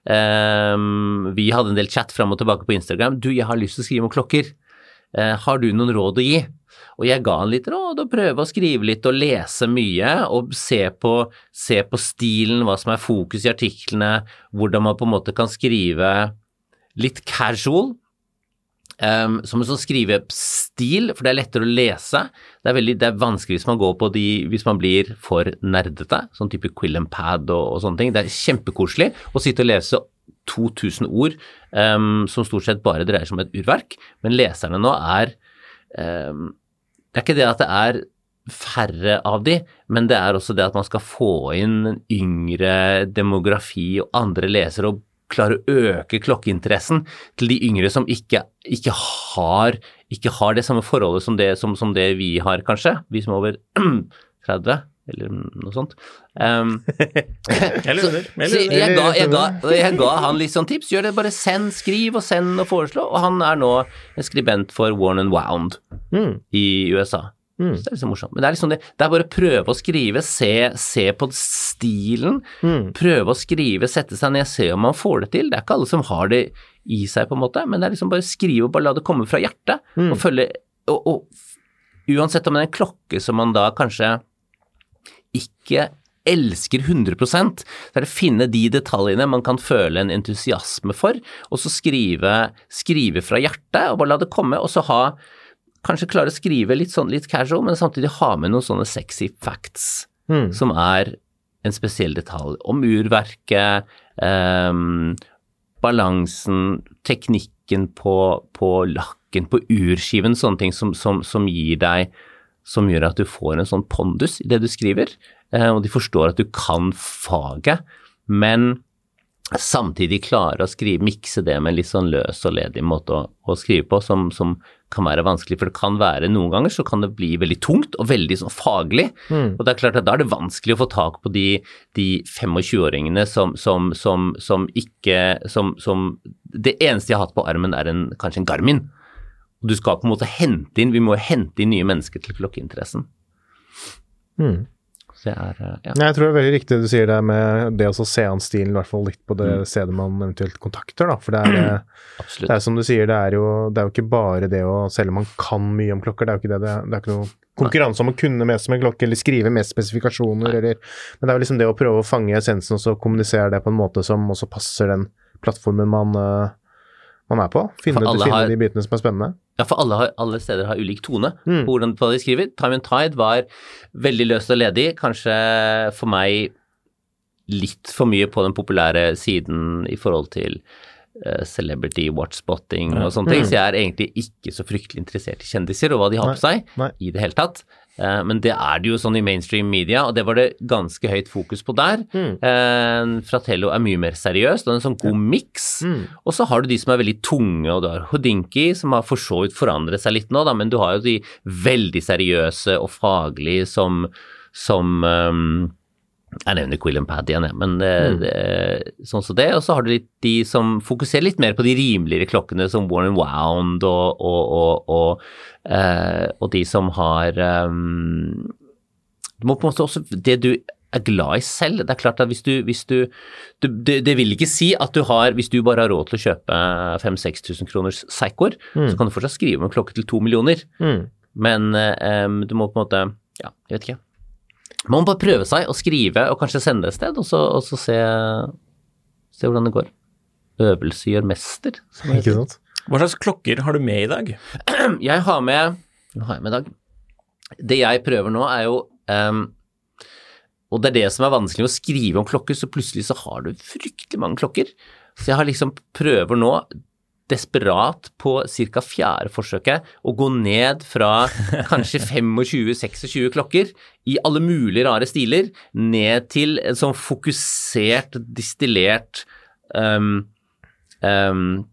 Um, vi hadde en del chat fram og tilbake på Instagram. Du, jeg har lyst til å skrive om klokker. Uh, har du noen råd å gi? Og jeg ga han litt råd og prøve å skrive litt og lese mye og se på, se på stilen, hva som er fokus i artiklene, hvordan man på en måte kan skrive litt casual, um, som en sånn skrivestil, for det er lettere å lese. Det er, veldig, det er vanskelig hvis man går på de, hvis man blir for nerdete, sånn type quill and pad og, og sånne ting. Det er kjempekoselig å sitte og lese 2000 ord um, som stort sett bare dreier seg om et urverk, men leserne nå er um, det er ikke det at det er færre av de, men det er også det at man skal få inn en yngre demografi og andre lesere og klare å øke klokkeinteressen til de yngre som ikke, ikke, har, ikke har det samme forholdet som det, som, som det vi har, kanskje. Vi som er over 30, eller noe sånt. Um, Eller under. så jeg, ga, jeg, ga, jeg ga han litt sånn tips. Gjør det, bare send, skriv og send og foreslå. Og han er nå en skribent for Worn and Wound i USA. Så det er liksom morsomt. Men det er liksom det, det er bare å prøve å skrive, se, se på stilen, prøve å skrive, sette seg ned, se om man får det til. Det er ikke alle som har det i seg, på en måte, men det er liksom bare skrive og bare la det komme fra hjertet, og følge og, og uansett om det er en klokke som man da kanskje ikke elsker 100% så er det å finne de detaljene man kan føle en entusiasme for, og så skrive, skrive fra hjertet, og bare la det komme, og så ha Kanskje klare å skrive litt sånn litt casual, men samtidig ha med noen sånne sexy facts som er en spesiell detalj. Om urverket, ehm, balansen, teknikken på, på lakken, på urskiven, sånne ting som, som, som gir deg som gjør at du får en sånn pondus i det du skriver, eh, og de forstår at du kan faget, men samtidig klare å skrive, mikse det med en litt sånn løs og ledig måte å, å skrive på, som, som kan være vanskelig. For det kan være noen ganger så kan det bli veldig tungt og veldig sånn faglig. Og det er klart at da er det vanskelig å få tak på de, de 25-åringene som, som, som, som ikke som, som Det eneste jeg har hatt på armen, er en, kanskje en Garmin. Og du skal på en måte hente inn Vi må hente inn nye mennesker til klokkeinteressen. Så det er eh, ja. Jeg tror det er veldig riktig det du sier der med det å se an stilen, i hvert fall litt på det stedet man eventuelt kontakter, da. For det er, det er som du sier, det er, jo, det er jo ikke bare det å Selv om man kan mye om klokker, det er jo ikke det. Det er, det ikke noe konkurranse om å kunne mest med klokke, eller skrive mest spesifikasjoner, eller Men det er jo liksom det å prøve å fange essensen, og så kommunisere det på en måte som også passer den plattformen man, eh, man er på. Finne, finne har- de bitene som er spennende. Ja, for alle, har, alle steder har ulik tone på hvordan de skriver. Time and Tide var veldig løst og ledig, kanskje for meg litt for mye på den populære siden i forhold til uh, celebrity watchspotting og sånne ting, så jeg er egentlig ikke så fryktelig interessert i kjendiser og hva de har på seg nei. i det hele tatt. Eh, men det er det jo sånn i mainstream media, og det var det ganske høyt fokus på der. Mm. Fratello er mye mer seriøst, og en sånn god miks. Og så har du de som er veldig tunge, og du har Hodinki, som har for så vidt forandret seg litt nå, da, men du har jo de veldig seriøse og faglige som, som ehm, jeg nevner Quilliam Pad igjen, jeg, men mm. det, sånn som det. Og så har du litt de som fokuserer litt mer på de rimeligere klokkene, som Warren Wound og, og, og, eh, og de som har um, Du må på en måte også Det du er glad i selv. Det er klart at hvis du, hvis du, du det, det vil ikke si at du har Hvis du bare har råd til å kjøpe 5000-6000 kroners Seikor, så kan du fortsatt skrive om en klokke til to millioner. Men um, du må på en måte Ja, jeg vet ikke. Man må bare prøve seg og skrive og kanskje sende et sted, og så, og så se, se hvordan det går. Øvelse gjør mester. som Ikke sant? Hva slags klokker har du med i dag? Jeg har med Hva har jeg med i dag? Det jeg prøver nå, er jo um, Og det er det som er vanskelig å skrive om klokker, så plutselig så har du fryktelig mange klokker. Så jeg har liksom prøver nå desperat på ca. fjerde forsøket å gå ned fra kanskje 25-26 klokker i alle mulige rare stiler, ned til en sånn fokusert, distillert um, um,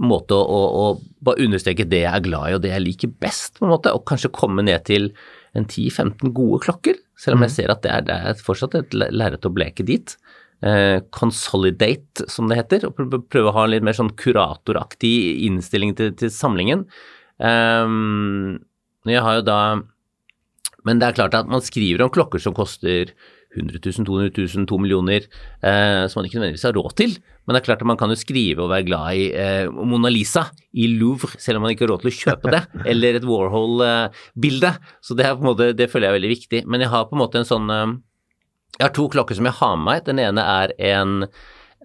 måte å, å, bare understreke det jeg er glad i og det jeg liker best, på en måte, og kanskje komme ned til en 10-15 gode klokker, selv om jeg ser at det er, det er fortsatt et lerret å bleke dit. Eh, consolidate, som det heter, og prøve, å ha en litt mer sånn kuratoraktig innstilling til, til samlingen. Um, jeg har jo da Men det er klart at man skriver om klokker som koster 100 000, 200 000, 2 millioner, eh, som man ikke nødvendigvis har råd til. Men det er klart at man kan jo skrive og være glad i eh, Mona Lisa i Louvre, selv om man ikke har råd til å kjøpe det, eller et Warhol-bilde. Så det, er på en måte, det føler jeg er veldig viktig. Men jeg har på en måte en sånn eh, Jeg har to klokker som jeg har med meg. Den ene er en,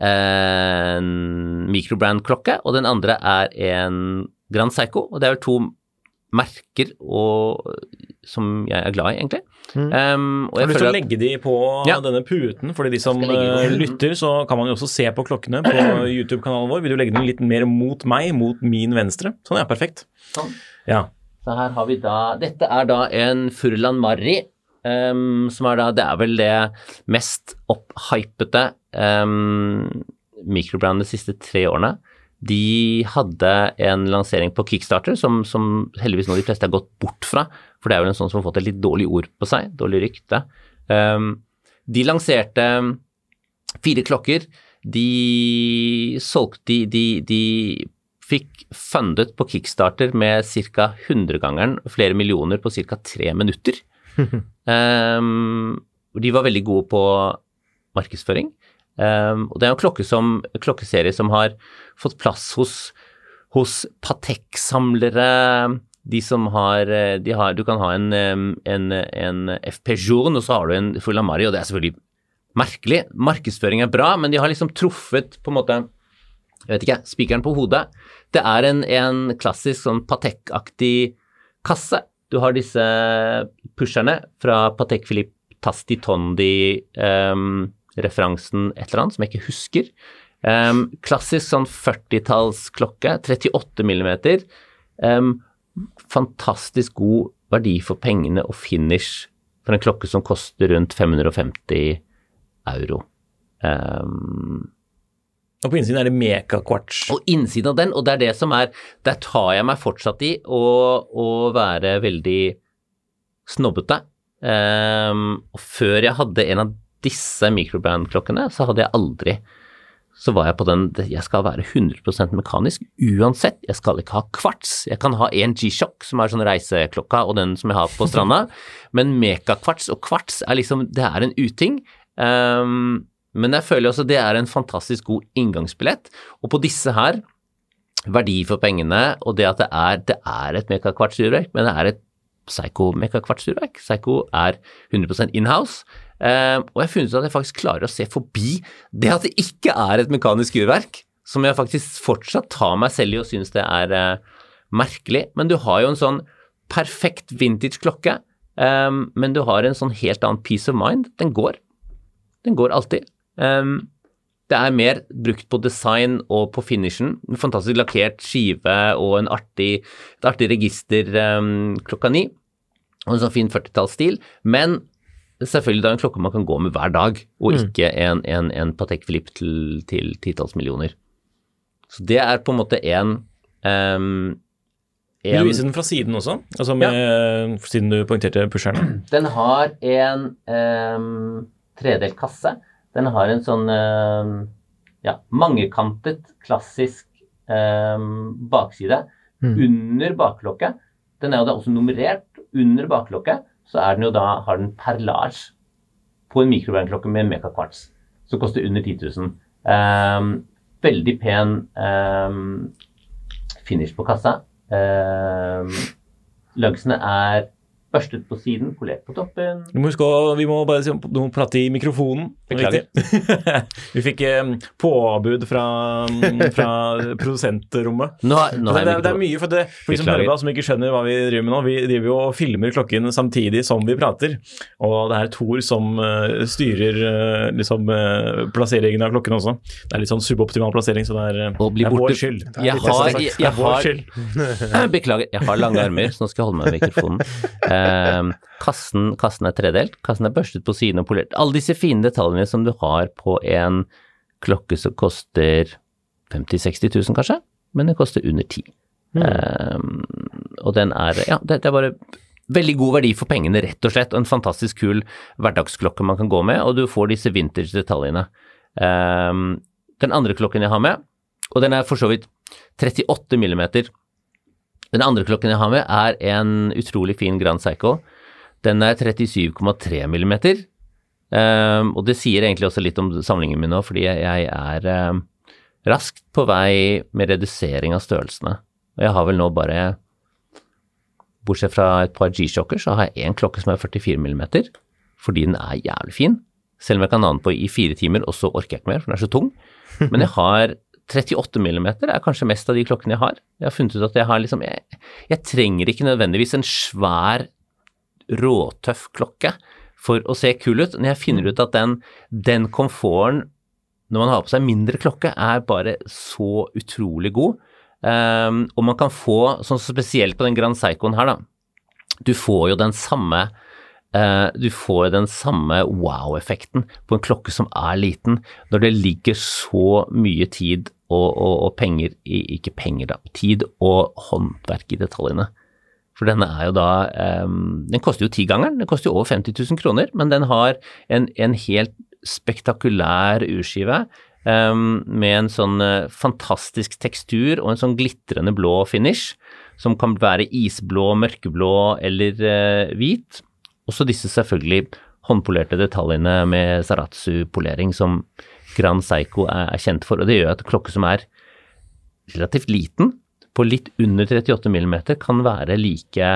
en microbrand-klokke, og den andre er en Grand Psycho. Og det er vel to merker og, som jeg er glad i, egentlig. Um, og Har jeg du lyst til å legge de på Ja. denne puten? Fordi de som eh, lytter, så kan man jo også se på klokkene på YouTube-kanalen vår. Vil du legge den litt mer mot meg, mot min venstre? Sånn, ja. Perfekt. Sånn. Ja. Så her har vi da Dette er da en Furlan Marri, ehm, som er da Det er vel det mest opphypete um, mikrobrandet de siste tre årene. De hadde en lansering på Kickstarter som, som heldigvis nå de fleste har gått bort fra, for det er vel en sånn som har fått et litt dårlig ord på seg, dårlig rykte. Um, de lanserte fire klokker. De solgte de, de, de fikk fundet på Kickstarter med ca. 100-gangeren flere millioner på ca. tre minutter. um, de var veldig gode på markedsføring. Um, og det er en klokke som, klokkeserie som har fått plass hos, hos Patek-samlere, de som har, de har, Du kan ha en, en, en FP Journe, og så har du en Fulamari, og det er selvfølgelig merkelig. Markedsføring er bra, men de har liksom truffet på en måte jeg vet ikke, spikeren på hodet. Det er en, en klassisk sånn Patek-aktig kasse. Du har disse pusherne fra Patek Philippe Tasti Tondi, um, referansen et eller annet som jeg ikke husker. Um, klassisk sånn 40-tallsklokke, 38 millimeter. Um, fantastisk god verdi for pengene og finish for en klokke som koster rundt 550 euro. Um, og på innsiden er det mekakvarts. Og innsiden av den, og det er det som er Der tar jeg meg fortsatt i å, å være veldig snobbete. Um, og før jeg hadde en av disse microband-klokkene, så hadde jeg aldri så var jeg på den Jeg skal være 100% mekanisk uansett. Jeg skal ikke ha kvarts. Jeg kan ha en G-sjokk, som er sånn reiseklokka, og den som jeg har på stranda. Men mekakvarts og kvarts er liksom Det er en uting. Um, men jeg føler også det er en fantastisk god inngangsbillett. Og på disse her, verdi for pengene, og det at det er, det er et mekakvartsurverk, men det er et Psycho-mekakvartsurverk. Psycho er 100 inhouse. Uh, og jeg har funnet ut at jeg faktisk klarer å se forbi det at det ikke er et mekanisk urverk, som jeg faktisk fortsatt tar meg selv i og syns det er uh, merkelig. Men du har jo en sånn perfekt vintage klokke, um, men du har en sånn helt annen peace of mind. Den går. Den går alltid. Um, det er mer brukt på design og på finishen. En fantastisk lakkert skive og en artig, et artig register um, klokka ni. Og en sånn fin 40-tallsstil. Men selvfølgelig det er en klokke man kan gå med hver dag, og mm. ikke en, en, en Patek Philippe til, til titalls millioner. Så det er på en måte en um, Vil du vise den fra siden også? Altså med, ja. Siden du poengterte pusheren? Den har en um, tredelt kasse den har en sånn eh, ja, mangekantet, klassisk eh, bakside mm. under baklokket. Den er jo da også nummerert. Under baklokket så er den jo da, har den perlage på en mikrobjernklokke med mekakvarts, som koster under 10 000. Um, veldig pen um, finish på kassa. Um, Lugsene er Børstet på siden, polert på toppen. Du må huske å, Vi må bare du må prate i mikrofonen. Beklager. vi fikk eh, påbud fra, fra produsentrommet. Nå, nå det, det, det, er mye for, det, for de som hører på som ikke skjønner hva vi driver med nå. Vi driver jo og filmer klokken samtidig som vi prater. Og det er Tor som uh, styrer uh, liksom, uh, plasseringen av klokken også. Det er litt sånn suboptimal plassering, så det er, det er vår skyld. Jeg har, jeg, jeg har, beklager, jeg har lange armer, så nå skal jeg holde meg med mikrofonen. Eh, kassen, kassen, er tredelt, kassen er børstet på siden og polert. Alle disse fine detaljene som du har på en klokke som koster 50 000-60 000 kanskje, men den koster under 10 mm. eh, og den er Ja, det, det er bare veldig god verdi for pengene, rett og slett. Og en fantastisk kul hverdagsklokke man kan gå med, og du får disse vintage-detaljene. Um, den andre klokken jeg har med, og den er for så vidt 38 millimeter den andre klokken jeg har med, er en utrolig fin Grand Psycho. Den er 37,3 millimeter. Um, og det sier egentlig også litt om samlingen min nå, fordi jeg er um, raskt på vei med redusering av størrelsene. Og jeg har vel nå bare Bortsett fra et par G-sjokker, så har jeg én klokke som er 44 millimeter, fordi den er jævlig fin. Selv om jeg kan ha den på i fire timer, og så orker jeg ikke mer, for den er så tung. Men jeg har 38 mm er kanskje mest av de klokkene jeg har. Jeg har funnet ut at jeg har liksom Jeg, jeg trenger ikke nødvendigvis en svær, råtøff klokke for å se kul ut. Når jeg finner ut at den, den komforten når man har på seg mindre klokke, er bare så utrolig god. Um, og man kan få, sånn spesielt på den Grand Psychoen her, da Du får jo den samme du får den samme wow-effekten på en klokke som er liten, når det ligger så mye tid og, og, og penger Ikke penger, da. Tid og håndverk i detaljene. For denne er jo da um, Den koster jo tigangeren. Den koster jo over 50 000 kroner, men den har en, en helt spektakulær urskive. um, med en sånn eh, fantastisk tekstur og en sånn glitrende blå finish, som kan være isblå, mørkeblå eller eh, hvit. Også disse selvfølgelig håndpolerte detaljene med Saratsu-polering som Grand Seiko er, er kjent for, og det gjør at klokke som er relativt liten, på litt under 38 mm, kan være like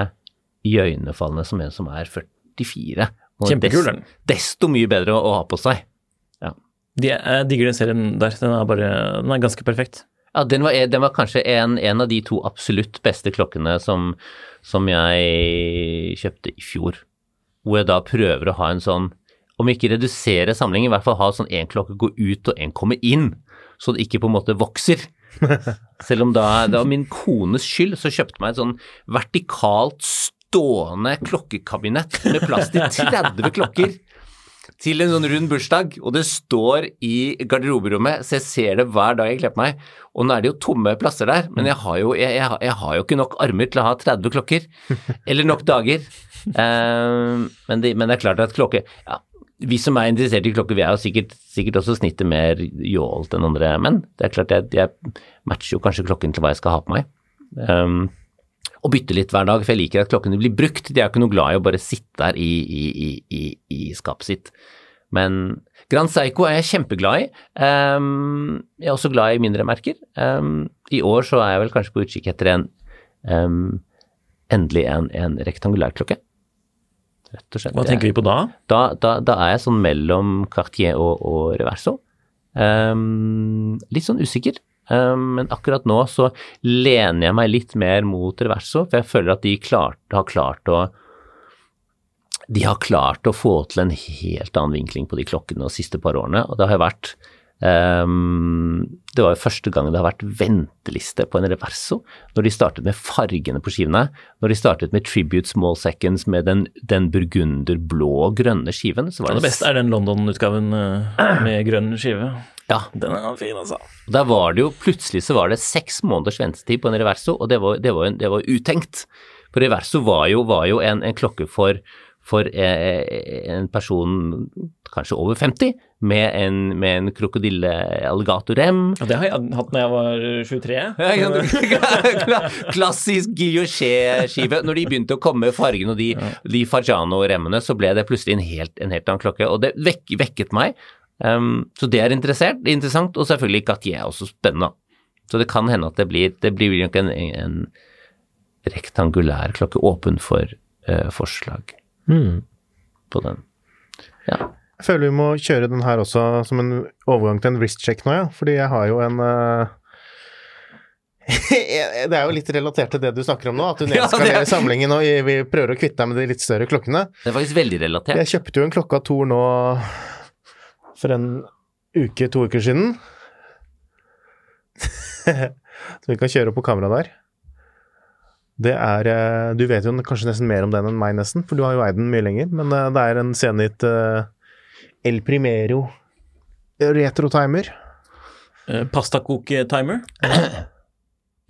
iøynefallende som en som er 44. Og Kjempekul, den. Desto mye bedre å, å ha på seg. Ja. De, jeg digger den serien der. Den er bare Den er ganske perfekt. Ja, den var, den var kanskje en, en av de to absolutt beste klokkene som, som jeg kjøpte i fjor. Hvor jeg da prøver å ha en sånn, om ikke redusere samlingen, i hvert fall ha sånn én klokke gå ut og én komme inn, så det ikke på en måte vokser. Selv om da, det var min kones skyld, så kjøpte meg et sånn vertikalt stående klokkekabinett med plass til 30 klokker til en sånn rund bursdag, og det står i garderoberommet, så jeg ser det hver dag jeg kler på meg. Og nå er det jo tomme plasser der, men jeg har jo, jeg, jeg, jeg har jo ikke nok armer til å ha 30 klokker. Eller nok dager. Eh, men, det, men det er klart at klokke ja, Vi som er interessert i klokker, vi er jo sikkert, sikkert også snittet mer jålt enn andre, menn. det er klart jeg, jeg matcher jo kanskje klokken til hva jeg skal ha på meg. Um, og bytte litt hver dag, for jeg liker at klokkene blir brukt. De er jo ikke noe glad i å bare sitte der i, i, i, i, i skapet sitt. Men Grand Seiko er jeg kjempeglad i. Um, jeg er også glad i mindre merker. Um, I år så er jeg vel kanskje på utkikk etter en um, endelig en, en rektangulær klokke. Rett og slett. Hva tenker vi på da? Da, da, da er jeg sånn mellom Cartier og, og Reverso. Litt sånn usikker. Ehm, men akkurat nå så lener jeg meg litt mer mot Reverso, for jeg føler at de klart, har klart å de har klart å få til en helt annen vinkling på de klokkene de siste par årene. Og det har vært Det var jo første gang det har vært venteliste på en reverso. Når de startet med fargene på skivene. Når de startet med Tribute Small Seconds med den, den burgunderblå grønne skiven. Så var Det beste er den London-utgaven eh, med grønn skive. Ja, Den er fin, altså. Der var det jo plutselig så var det seks måneders ventetid på en Reverso, og det var, det var, det var utenkt. For Reverso var jo, var jo en, en klokke for, for eh, en person kanskje over 50, med en, med en krokodille-alligatorrem. Ja, det har jeg hatt når jeg var 23. Ja? Klassisk guilloché-skive. Når de begynte å komme fargene og de, de Fargiano-remmene, så ble det plutselig en helt, en helt annen klokke, og det vek, vekket meg. Um, så det er interessant, og selvfølgelig Gatier er også spennende. Så det kan hende at det blir, det blir nok en, en rektangulær klokke åpen for uh, forslag på den. Ja. Jeg føler vi må kjøre den her også som en overgang til en wrist-check nå, ja. Fordi jeg har jo en uh... Det er jo litt relatert til det du snakker om nå, at du Ja, er- samlingen og vi prøver å kvitte deg med de litt større klokkene. Det er faktisk veldig relatert. Jeg kjøpte jo en klokke av Thor nå for en uke, to uker siden. Så vi kan kjøre opp på kamera der. Det er eh, Du vet jo kanskje nesten mer om den enn meg, nesten, for du har jo eid den mye lenger. Men eh, det er en Zenit eh, El Primero retro-timer. Pastakok-timer.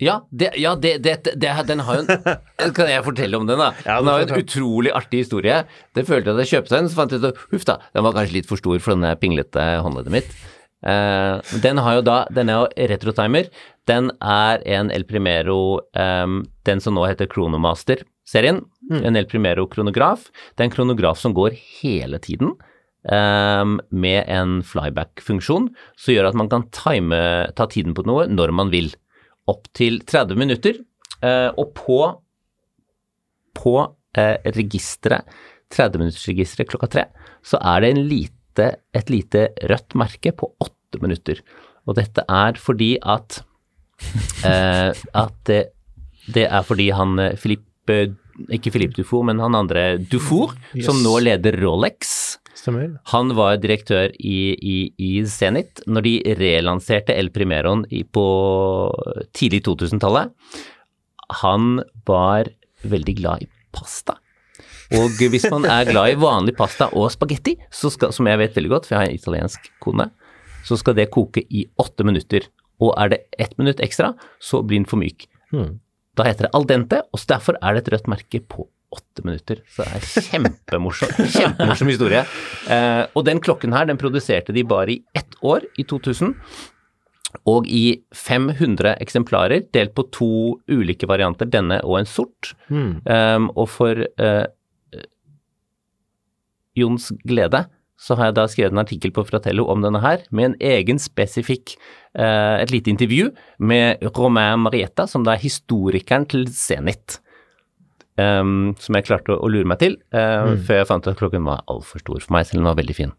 Ja, det, ja det, det, det, den har jo en Kan jeg fortelle om den, da? Ja, den har jo en utrolig artig historie. Det følte jeg at jeg kjøpte den, så fant jeg ut at huff da, den var kanskje litt for stor for denne pinglete håndleddet mitt. Uh, den har jo da, den er jo retrotimer. Den er en El Primero, eh, den som nå heter Kronomaster-serien. En El Primero kronograf. Det er en kronograf som går hele tiden. Um, med en flyback-funksjon, som gjør at man kan time, ta tiden på noe når man vil opp til 30 minutter, Uh, og på, på uh, registeret, 30-minuttersregisteret klokka tre, så er det en lite, et lite rødt merke på åtte minutter. Og dette er fordi at, uh, at det, det er fordi han eh, Philippe, ikke Philippe Dufour, men han andre Dufour, som nå leder Rolex, Stemmer. han var direktør i, i, i Zenit når de relanserte El Primeroen i, på tidlig 2000-tallet. Han var veldig glad i pasta. Og hvis man er glad i vanlig pasta og spagetti, som jeg vet veldig godt, for jeg har en italiensk kone, så skal det koke i åtte minutter. Og er det ett minutt ekstra, så blir den for myk. Da heter det al dente, og derfor er det et rødt merke på åtte minutter. Så det er kjempemorsom, kjempemorsom historie. Eh, og den klokken her, den produserte de bare i ett år, i 2000. Og i 500 eksemplarer, delt på to ulike varianter, denne og en sort. Um, og for uh, Jons glede så har jeg da skrevet en artikkel på Fratello om denne her, med en egen spesifikk eh, et lite intervju med Romain Marietta, som da er historikeren til Zenit. Um, som jeg klarte å, å lure meg til, uh, før jeg fant ut at klokken var altfor stor for meg, selv om den var veldig fin.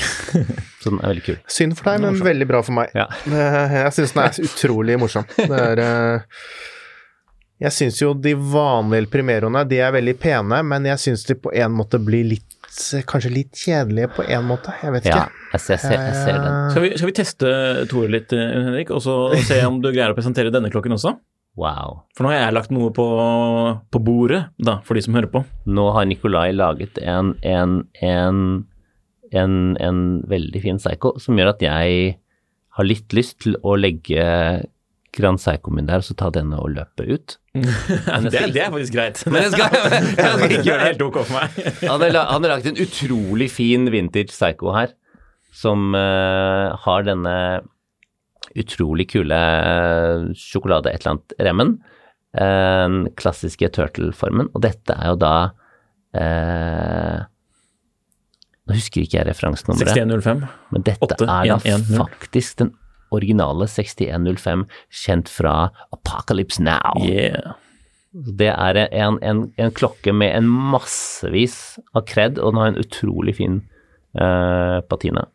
så den er veldig kul. Synd for deg, men veldig bra for meg. Ja. Jeg syns den er utrolig morsom. Det er eh, Jeg syns jo de vanlige primeroene, de er veldig pene, men jeg syns de på en måte blir litt Kanskje litt kjedelige på en måte, jeg vet ikke. Ja, jeg ser, jeg ser, jeg ser den. Skal vi, skal vi teste Tore litt, eh, Henrik, og så se om du greier å presentere denne klokken også? Wow. For nå har jeg lagt noe på, på bordet, da, for de som hører på. Nå har Nikolai laget en, en, en, en, en veldig fin psycho som gjør at jeg har litt lyst til å legge Grand Seiko-min der, så ta denne og løpe ut. Det, det er faktisk greit. Men jeg skal, jeg skal ikke gjøre det. helt ok for meg. Han har, lagt han har lagd en utrolig fin vintage Seiko her, som uh, har denne utrolig kule eh, sjokolade et eller annet-remmen. eh, klassiske turtle-formen. Og dette er jo da uh, Nå husker ikke jeg referansenummeret. 6105. Men dette 8, er da en, en, null. faktisk den originale 6105, kjent fra Apocalypse Now. Yeah. Det er en, en, en klokke med en massevis av kred, og den har en utrolig fin eh, patina.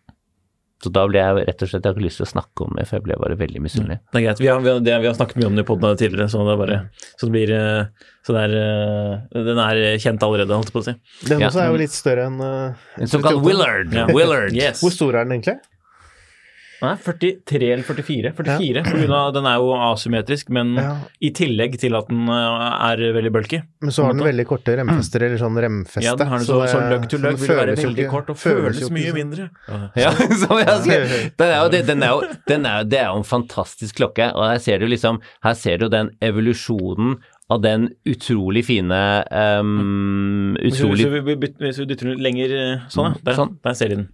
Så da ble jeg rett og slett Jeg har ikke lyst til å snakke om det, for jeg ble bare veldig misunnelig. Det er greit. Vi har, vi har, det, vi har snakket mye om det i poden tidligere, så det er bare Så det blir eh, Så det er eh, Den er kjent allerede, holdt jeg på å si. Den Ja. også er jo litt større enn uh, En såkalt Willard. Ja. Willard. Yes. Hvor stor er den egentlig? Nei, 43 eller 44. 44 på grunn av Den er jo asymmetrisk, men Ja. i tillegg til at den eh, er veldig bulky. Men så har den veldig korte remfester, eller sånn remfeste. Ja, den har den så, så, så løgg til så vil være veldig ikke- kort og føles føles mye sånn. mindre. Ja, som jeg sier. Den er jo, det- den er jo, den er, det er jo en fantastisk klokke, og her ser du liksom Her ser du den evolusjonen av den utrolig fine um, Utrolig hvis, vi byt- dytter den lenger eh, sånn, ja. Der, Sånn. der ser de den.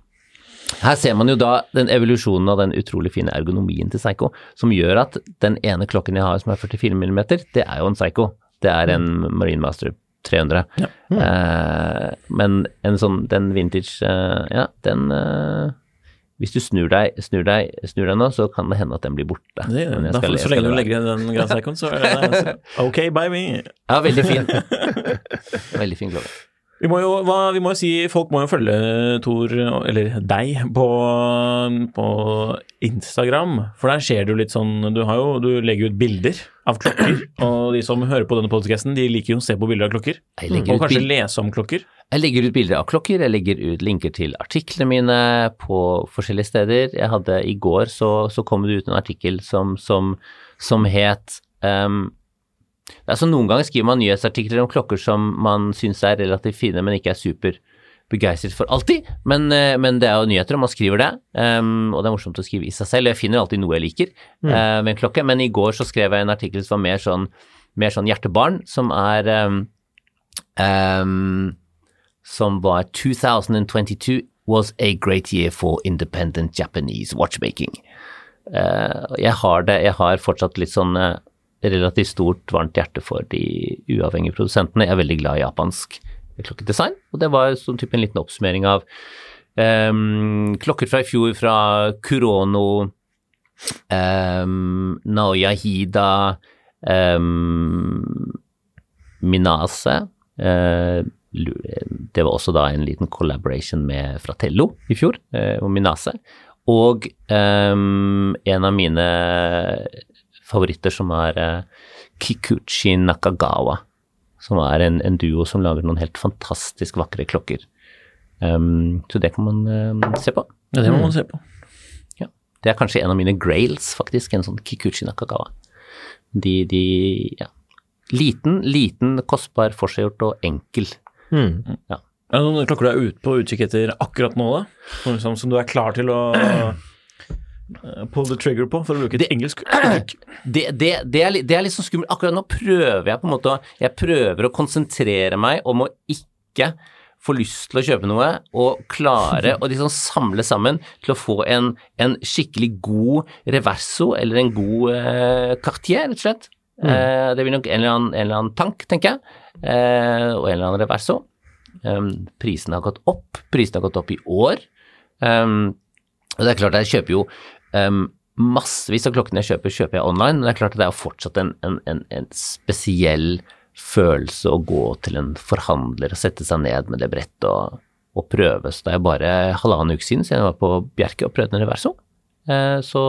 Her ser man jo da den evolusjonen av den utrolig fine ergonomien til Psycho, som gjør at den ene klokken jeg har som er 44 mm, det er jo en Psycho. Det er en Marine Master 300. Eh, men en sånn, den vintage, eh, ja, den eh, Hvis du snur deg, snur, deg, snur deg nå, så kan det hende at den blir borte. Det, da, skal- så lenge du legger igjen den Grand Seicon, så er det ok by me. Ja, veldig fin. veldig fin klokke. Vi må jo, hva, vi må jo si, folk må jo følge Tor, eller deg, på, på Instagram. For der skjer det jo litt sånn Du, har jo, du legger ut bilder av klokker. Og de som hører på denne podcasten, de liker jo å se på bilder av klokker. Og kanskje lese om klokker. Jeg legger ut bilder av klokker, jeg legger ut linker til artiklene mine på forskjellige steder. Jeg hadde I går så, så kom det ut en artikkel som, som, som het um, altså Noen ganger skriver man nyhetsartikler om klokker som man syns er relativt fine, men ikke er super begeistret for alltid. Men, eh, men det er jo nyheter, og man skriver det. um, og det er morsomt å skrive i seg selv. Jeg finner alltid noe jeg liker eh, med en klokke, men i går så skrev jeg en artikkel som var mer sånn, mer sånn hjertebarn, som er um, um, som var 2022 was a great year for independent Japanese watchmaking. Uh, jeg har det, jeg har fortsatt litt sånn eh, relativt stort varmt hjerte for de uavhengige produsentene. Jeg er veldig glad i japansk klokkedesign, og det var sånn type en liten oppsummering av um, klokker fra i fjor fra Kurono, um, Naoya Hida, um, Minase. uh, det var også da en liten collaboration med Fratello i fjor, uh, og Minase. Og um, en av mine favoritter som er eh, Kikuchi Nakagawa, som er en, en duo som lager noen helt fantastisk vakre klokker. Um, så det kan man em, se på. Ja, det må man se på. Ja. Det er kanskje en av mine grails, faktisk, en sånn Kikuchi Nakagawa. De, de ja. Liten, liten, kostbar, forseggjort og enkel. Ja. Er det noen klokker du er ute på utkikk etter akkurat nå, da? Som, som du er klar til å pull the trigger på, for å bruke et engelsk uttrykk? det, det, det, er, det er litt sånn skummelt. Akkurat nå prøver jeg på en måte Jeg prøver å konsentrere meg om å ikke få lyst til å kjøpe noe, og klare å liksom samle sammen til å få en, en skikkelig god reverso eller en god eh, Cartier, rett og slett. Eh, det blir nok en eller annen, en eller annen tank, tenker jeg, eh, og en eller annen reverso. Um, prisene har gått opp. Prisene har gått opp i år. Um, og det er klart, jeg kjøper jo um, massevis av klokkene jeg kjøper, kjøper jeg online, men det er klart at det er fortsatt en, en, en, en spesiell følelse å gå til en forhandler og sette seg ned med det brettet og, og prøve. Så det er bare halvannen uke siden siden jeg var på Bjerke og prøvde en reverso. Eh, så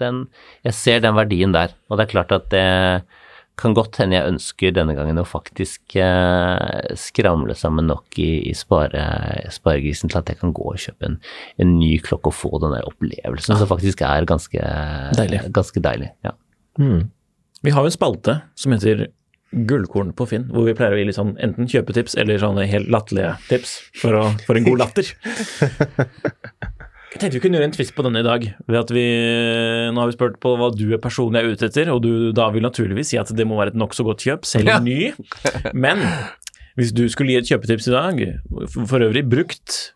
den, jeg ser den verdien der, og det er klart at det kan godt hende jeg ønsker denne gangen å faktisk eh, skramle sammen nok i, i spare, sparegrisen til at jeg kan gå og kjøpe en, en ny klokke og få den der opplevelsen som faktisk er ganske Deilig. Ganske deilig ja. Vi har jo en spalte som heter Gullkorn på Finn, hvor vi pleier å gi litt sånn enten kjøpetips eller sånne helt latterlige tips for, å, for en god latter. Jeg tenkte vi kunne gjøre en twist på denne i dag. ved at vi, Nå har vi spurt på hva du er personlig er ute etter, og du da vil naturligvis si at det må være et nokså godt kjøp, selv Ja. ny. Men hvis du skulle gi et kjøpetips i dag, for øvrig brukt,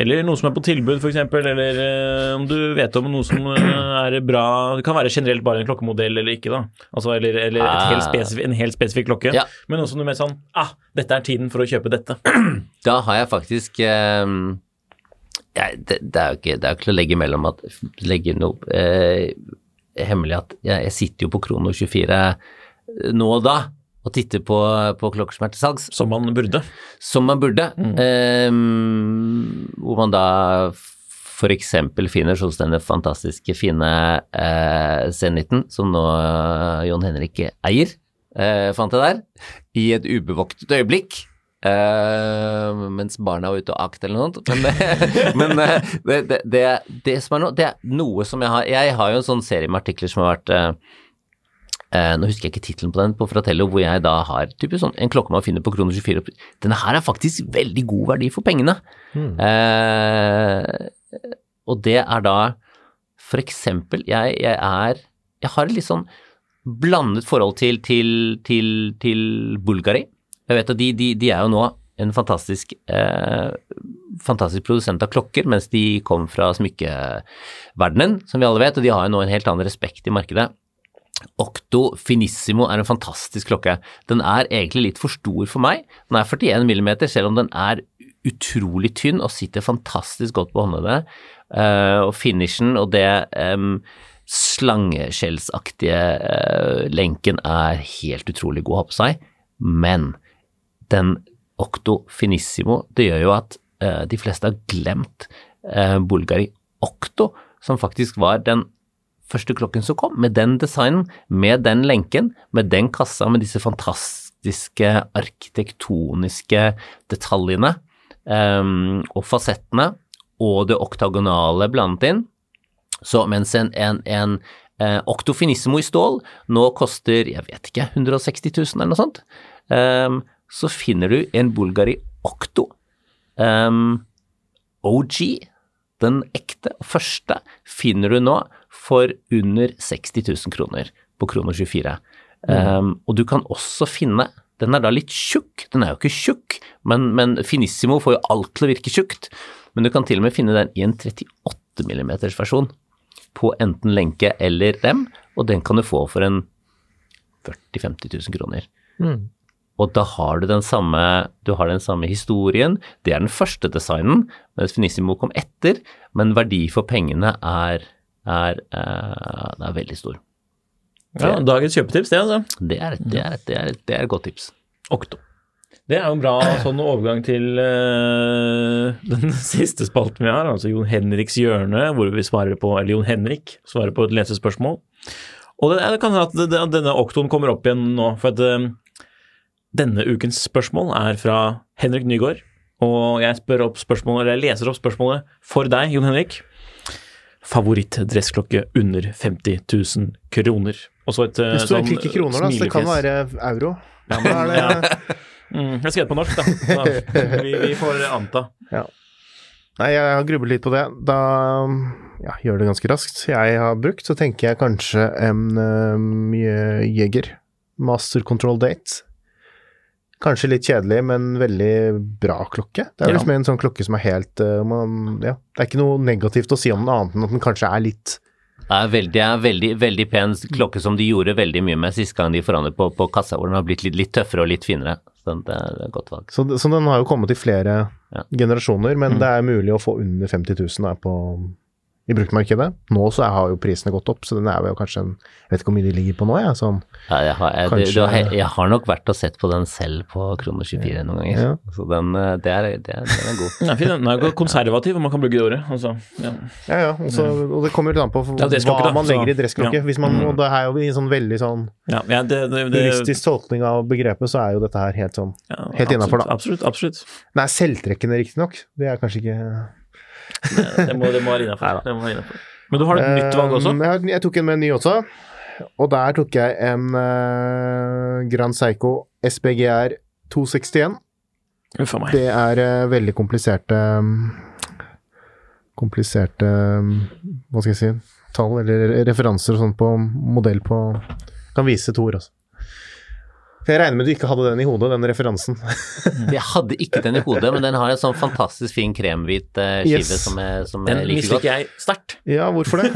eller noe som er på tilbud f.eks., eller eh, om du vet om noe som eh, er bra Det kan være generelt bare en klokkemodell eller ikke, da. Altså, eller eller et helt Ah. spesif en helt spesifikk klokke. Ja. Men noe som du er mer sånn Ah, dette er tiden for å kjøpe dette. Da har jeg faktisk eh, jeg, det, det, er jo ikke, det er ikke til å legge mellom at legge noe eh, hemmelig at jeg, jeg sitter jo på Krono 24 nå og da og titter på, på klokker som er til salgs, Som man burde. som man burde. Eh, hvor man da f.eks. finner hos denne fantastiske fine eh, Zeniten, som nå eh, Jon Henrik eier, eh, fant jeg der, i et ubevoktet øyeblikk. Eh, mens barna var ute og akt eller noe sånt. Men, men uh, det, det, det, som er noe, det er noe som jeg har Jeg har jo en sånn serie med artikler som har vært uh, nå husker jeg ikke tittelen på den på Fratello, hvor jeg da har typisk sånn, en klokke man finner på kroner 24. Denne her er faktisk veldig god verdi for pengene. Eh, og det er da for eksempel jeg, jeg er Jeg har et litt sånn blandet forhold til, til, til, til Bulgari. Jeg vet at de, de, de er jo nå en fantastisk, eh, fantastisk produsent av klokker, mens de kom fra smykkeverdenen, som vi alle vet, og de har jo nå en helt annen respekt i markedet. Octo Finissimo er en fantastisk klokke. Den er egentlig litt for stor for meg. Den er 41 millimeter, selv om den er utrolig tynn og sitter fantastisk godt på håndleddet. Eh, og finishen og det eh, slangeskjellsaktige lenken er helt utrolig god å ha på seg. Men den Octo Finissimo, det gjør jo at eh, de fleste har glemt eh, Bulgari Octo, som faktisk var den første klokken som kom, med den designen, med den lenken, med den kassa, med disse fantastiske arkitektoniske detaljene ehm, og fasettene, og det oktagonale blandet inn. Så mens en, en, en eh, Octo Finissimo i stål nå koster, jeg vet ikke, 160 000 eller noe sånt, ehm, så finner du en Bulgari Okto. Um, OG, den ekte og første, finner du nå for under 60 000 kroner på Krono 24. Um, og du kan også finne Den er da litt tjukk, den er jo ikke tjukk, men, men Finissimo får jo alt til å virke tjukt. Men du kan til og med finne den i en 38 mm versjon på enten lenke eller rem, og den kan du få for en 40 000-50 000 kroner. Og da har du den samme, du har den samme historien. Det er den første designen, mens Finissimo kom etter, men verdi for pengene er, er, er, den er veldig stor. Ja, dagens kjøpetips, det, altså. Det er, et- det er, et- det er, et- det er et godt tips. Okto. Det er jo en bra sånn overgang til uh, den siste spalten vi har, altså Jon Henriks hjørne, hvor vi svarer på, eller Jon Henrik svarer på et lesespørsmål. Og det, det kan hende at det, det, denne oktoen kommer opp igjen nå, for at eh, denne ukens spørsmål er fra Henrik Nygaard. Og jeg spør opp spørsmålet, eller jeg leser opp spørsmålet for deg, Jon Henrik. Favoritt-dressklokke under 50 000 kroner. Og så et eh, Det står sånn ikke kroner, da, så det kan være euro. Ja, men, er det, ja. Mm, jeg skrev på norsk, da. da vi, vi får anta. Nei, jeg har grublet litt på det. Da ja, gjør det ganske raskt, jeg har brukt, så tenker jeg kanskje en um, Jeger Master Control Date. Kanskje litt kjedelig, men veldig bra klokke. Det er Ja. liksom en sånn klokke som er helt uh, man, Ja, det er ikke noe negativt å si om den annet enn at den kanskje er litt Det er veldig, veldig, veldig pen klokke som de gjorde veldig mye med sist gang de forandret på, på kassa, hvor den har blitt litt, litt tøffere og litt finere. Så det er et godt valg. Så, så den har jo kommet i flere Ja. generasjoner, Mm. men det er mulig å få under 50 000 da, på, i bruktmarkedet. Nå så har jo prisene gått opp, så den er jo kanskje en Jeg vet ikke hvor mye de ligger på nå, jeg. Sånn. Ja, jeg, har, jeg, Kanskje- du, du, har- jeg har nok vært og sett på den selv på kroner 24 noen ganger. Ja. Så den, eh, det er, det er, den er god. Den er fin, den er jo konservativ, om man kan bruke det ordet. Altså, ja. Ja, ja. også, og det kommer jo litt an på Ja, hva da, man så- legger i dressklokke. ja. Hvis man, Mm. og det er jo i en sånn veldig sånn Ja, ja, det, det, det, juristisk tolkning av begrepet, så er jo dette her helt sånn ja, helt innenfor, da. Absolutt, absolutt. Den er selvtrekkende, riktignok. Det er kanskje ikke absolutt. Det, må, det må være innafor. Men du har et nytt valg også? Eh, Jeg, jeg tok en med en ny også. Og der tok jeg en uh, Grand Seiko SBGR 261. Uff meg. Det er uh, veldig kompliserte Kompliserte Hva skal jeg si Tall eller referanser og sånn på modell på Kan vise to ord, altså. For jeg regner med du ikke hadde den i hodet, den referansen. Jeg hadde ikke den i hodet, men den har en sånn fantastisk fin kremhvit eh, skive Yes. som, jeg, som Den jeg liker godt. misliker jeg sterkt. Ja, hvorfor det?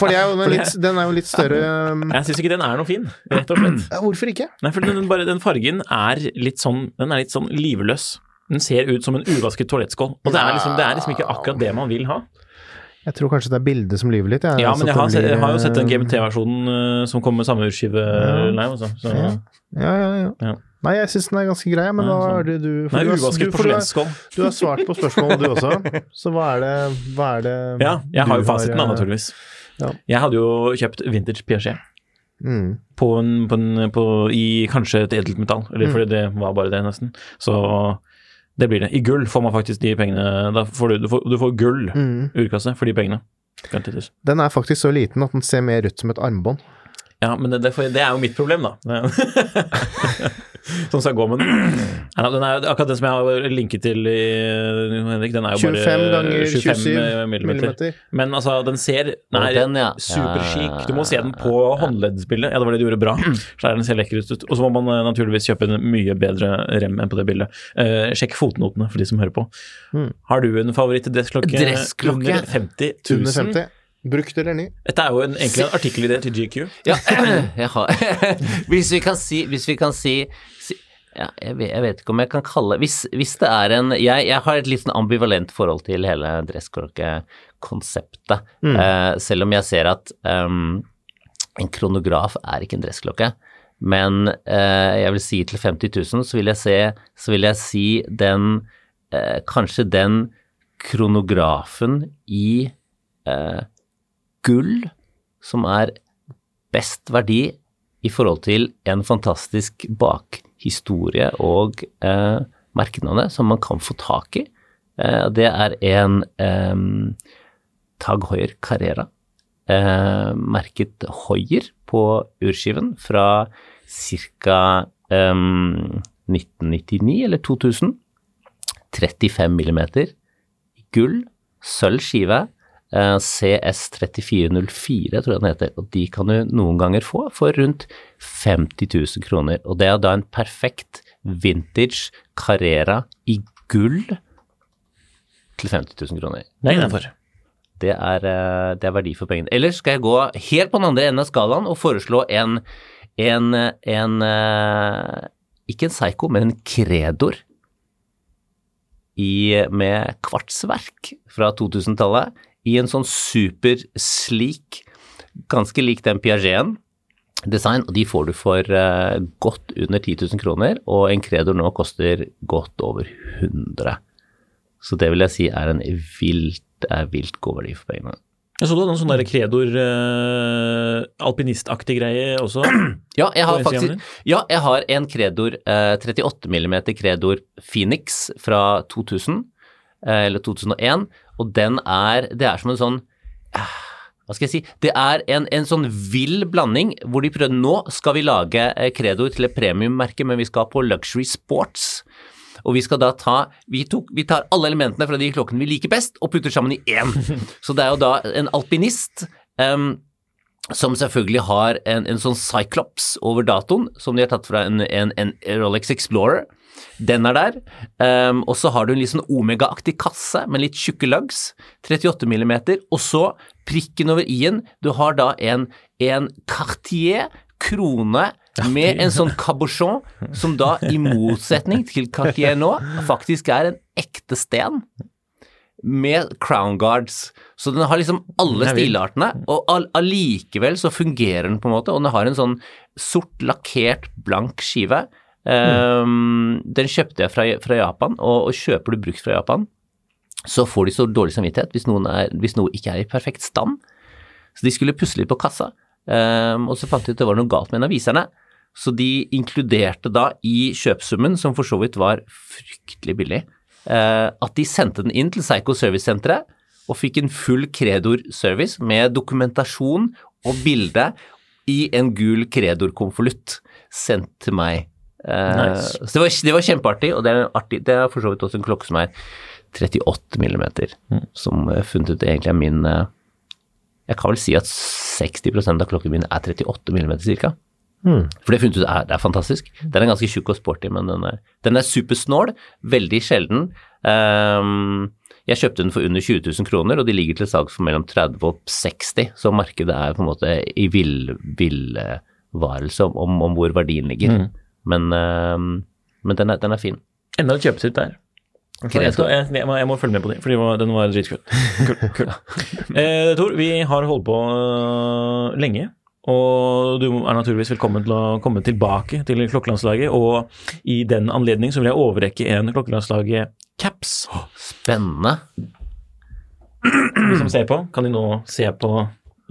For den, er litt, den er jo litt større um, Jeg syns ikke den er noe fin, rett og slett. Hvorfor ikke? Nei, for den, bare, den fargen er litt sånn Den er litt sånn livløs. Den ser ut som en uvasket toalettskål. Og det er, liksom, det er liksom ikke akkurat det man vil ha. Jeg tror kanskje det er bildet som lyver litt. jeg. Ja, men jeg har, sett, jeg har jo sett den eh, GMT-versjonen uh, som kom med samme urskive Ja. live, altså. Så, Ja. Ja, ja, ja. Ja. Nei, jeg syns den er ganske grei, men hva sånn. er det du Nei, du har- du- for du har- Du har svart på spørsmålet, du også. Så hva er det, hva er det Ja, jeg har jo fasiten da, eh, naturligvis. ja. Jeg hadde jo kjøpt vintage Piaget Mm. på en, på en, på, i kanskje et edelt metall, eller Mm. fordi det var bare det, nesten. Så det blir det. I gull får man faktisk de pengene. Da får du, du, får, du får gull Mm. urkasse for de pengene. Den er faktisk så liten at den ser mer ut som et armbånd. Ja, men det, det, det er jo mitt problem, da. Sånn skal jeg gå med den. Nei, den er akkurat den som jeg har linket til i Henrik, den er jo 25 bare ganger 25 27 millimeter. millimeter. Men altså, den ser Den er den, ja. superchic. Du må se den på håndleddsbildet. Ja, det var det du gjorde bra. Så er den ser lekker ut. Og så må man eh, naturligvis kjøpe en mye bedre rem enn på det bildet. Eh, sjekk fotnotene for de som hører på. Mm. Har du en favoritt-dressklokke Dressklokke? under 50 000? Under 50. Brukt eller ny? Dette er jo en, egentlig en artikkelidé til GQ. Ja, jeg har Hvis vi kan si, hvis vi kan si, si ja, jeg, vet, jeg vet ikke om jeg kan kalle hvis, hvis det er en jeg, jeg har et litt sånn ambivalent forhold til hele dressklokkekonseptet. Uh, selv om jeg ser at um, en kronograf er ikke en dressklokke. Men uh, jeg vil si til 50 000 så vil jeg, se, så vil jeg si den uh, Kanskje den kronografen i eh, gull som er best verdi i forhold til en fantastisk bakhistorie og eh, merkenavnet som man kan få tak i. Eh, det er en eh, Tag Hoier Carrera, eh, merket Hoier på urskiven fra ca. Eh, 1999 eller 2000. 35 millimeter gull, sølv skive, eh, CS3404 tror jeg den heter, og de kan du noen ganger få for rundt 50 000 kroner. Og det er da en perfekt vintage Carrera i gull til 50 000 kroner. Det er innenfor. Det er, eh, det er verdi for pengene. Ellers skal jeg gå helt på den andre enden av skalaen og foreslå en, en, en eh, Ikke en Psycho, men en Kredor i, med kvartsverk fra 2000-tallet i en sånn super sleek, ganske lik den Piageten design, og de får du for uh, godt under 10 000 kroner, og en Kredor nå koster godt over 100. Så det vil jeg si er en vilt, er vilt god verdi for pengene. Jeg så du hadde en sånn der Kredor eh, alpinistaktig greie også. Ja, jeg har faktisk Ja, jeg har en Kredor uh, 38 mm Kredor Phoenix fra 2000, eh, eller 2001, og den er Det er som en sånn eh, Hva skal jeg si Det er en, en sånn vill blanding hvor de prøver Nå skal vi lage credo til et premiummerke, men vi skal på luxury sports. Og vi skal da ta Vi, tok, vi tar alle elementene fra de klokkene vi liker best, og putter sammen i én. Så det er jo da en alpinist um, som selvfølgelig har en, en sånn Cyclops over datoen, som de har tatt fra en, en Rolex Explorer. Den er der. Um, og så har du en litt sånn Omega-aktig kasse med litt tjukke lugs, 38 mm, og så prikken over i-en. Du har da en, en Cartier krone med en sånn cabochon, som da, i motsetning til Cartier nå, faktisk er en ekte sten med crown guards. Så den har liksom alle stilartene, og all- allikevel så fungerer den på en måte, og den har en sånn sort lakkert blank skive. Um, den kjøpte jeg fra, fra Japan, og, og kjøper du brukt fra Japan, så får de så dårlig samvittighet hvis, er, hvis noe ikke er i perfekt stand. Så de skulle pusse litt på kassa, um, og så fant de ut det var noe galt med en av viserne. Så de inkluderte da i kjøpsummen, som for så vidt var fryktelig billig, uh, at de sendte den inn til Psycho Service-senteret og fikk en full Kredor-service med dokumentasjon og bilde i en gul Kredor-konvolutt sendt til meg. Eh, Nice. Så det var, det var kjempeartig, og det er, artig, det er for så vidt også en klokke som er 38 millimeter, som jeg har funnet ut egentlig er min eh, Jeg kan vel si at 60% av klokken min er 38 millimeter cirka. For det funnet ut er, det er fantastisk. Den er ganske tjukk og sporty, men den er, den er supersnål, veldig sjelden. Um, jeg kjøpte den for under 20 000 kroner, og de ligger til salgs for mellom 30 og 60, så markedet er på en måte i vill- villvarelse om, om, om hvor verdien ligger. Men, ehm, men den, er, den er fin. Enda et kjøpetitt der. Jeg, skal, jeg, jeg, må, jeg må følge med på det, for de var- den var dritkul. Kul, kul. Eh, Tor, vi har holdt på øh, lenge. Og du er naturligvis velkommen til å komme tilbake til klokkelandslaget. Og i den anledning så vil jeg overrekke en klokkelandslaget-caps. Spennende. De som ser på, kan de nå se på,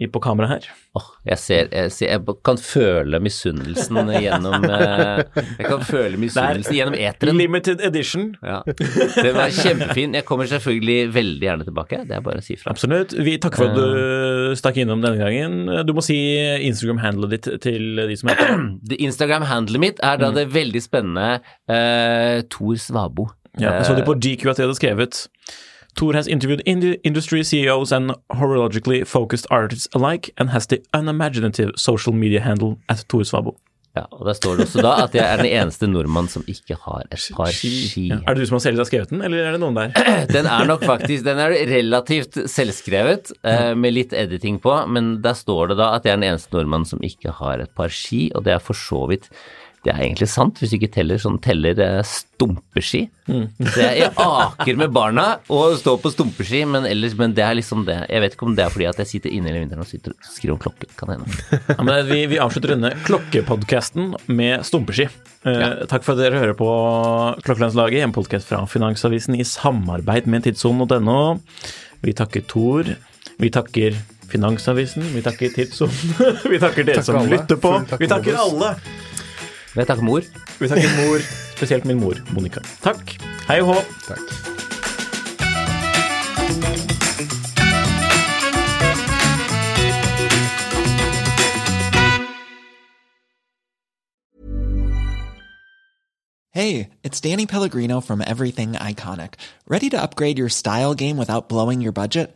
på kamera her. Oh, jeg ser, jeg ser Jeg kan føle misunnelsen gjennom eh, Jeg kan føle misunnelsen gjennom eteren. Limited edition. Ja. Den var kjempefin. Jeg kommer selvfølgelig veldig gjerne tilbake. Det er bare å si fra. Absolutt. Vi takker for at du stakk innom denne gangen. Du må si Instagram-handlet ditt til de som heter Det Instagram-handlet mitt er da det veldig spennende uh, Tor Svabo. Ja, jeg så det på GQ at de hadde skrevet Tor has interviewed ind industry CEOs and horologically focused artists alike and has the unimaginative social media handle at Tor Svabo. Ja, og Der står det også da at jeg er den eneste nordmann som ikke har et par ski. Ja. Er det du som har selv har skrevet den, eller er det noen der? Den er nok faktisk Den er relativt selvskrevet, eh, med litt editing på, men der står det da at jeg er den eneste nordmann som ikke har et par ski, og det er for så vidt det er egentlig sant, hvis du ikke teller sånn teller stumpeski. stumpeski. Så jeg, jeg aker med barna og står på stumpeski, men ellers Men det er liksom det. Jeg vet ikke om det er fordi at jeg sitter inne hele vinteren og sitter skriver om klokke. Kan hende. Ja, men vi, vi avslutter denne klokkepodkasten med stumpeski. Eh, Takk for at dere hører på Klokkelandslaget, en podkast fra Finansavisen i samarbeid med tidssonen.no. Vi takker Tor. Vi takker Finansavisen. Vi takker Tidssonen. vi takker dere takk som alle. lytter på. Takk, Vi takker alle. Jeg takker mor. Vi takker mor, spesielt min mor, Monica. Takk. Hei og hå. Takk. Hey, it's Danny Pellegrino from Everything Iconic. Ready to upgrade your style game without blowing your budget?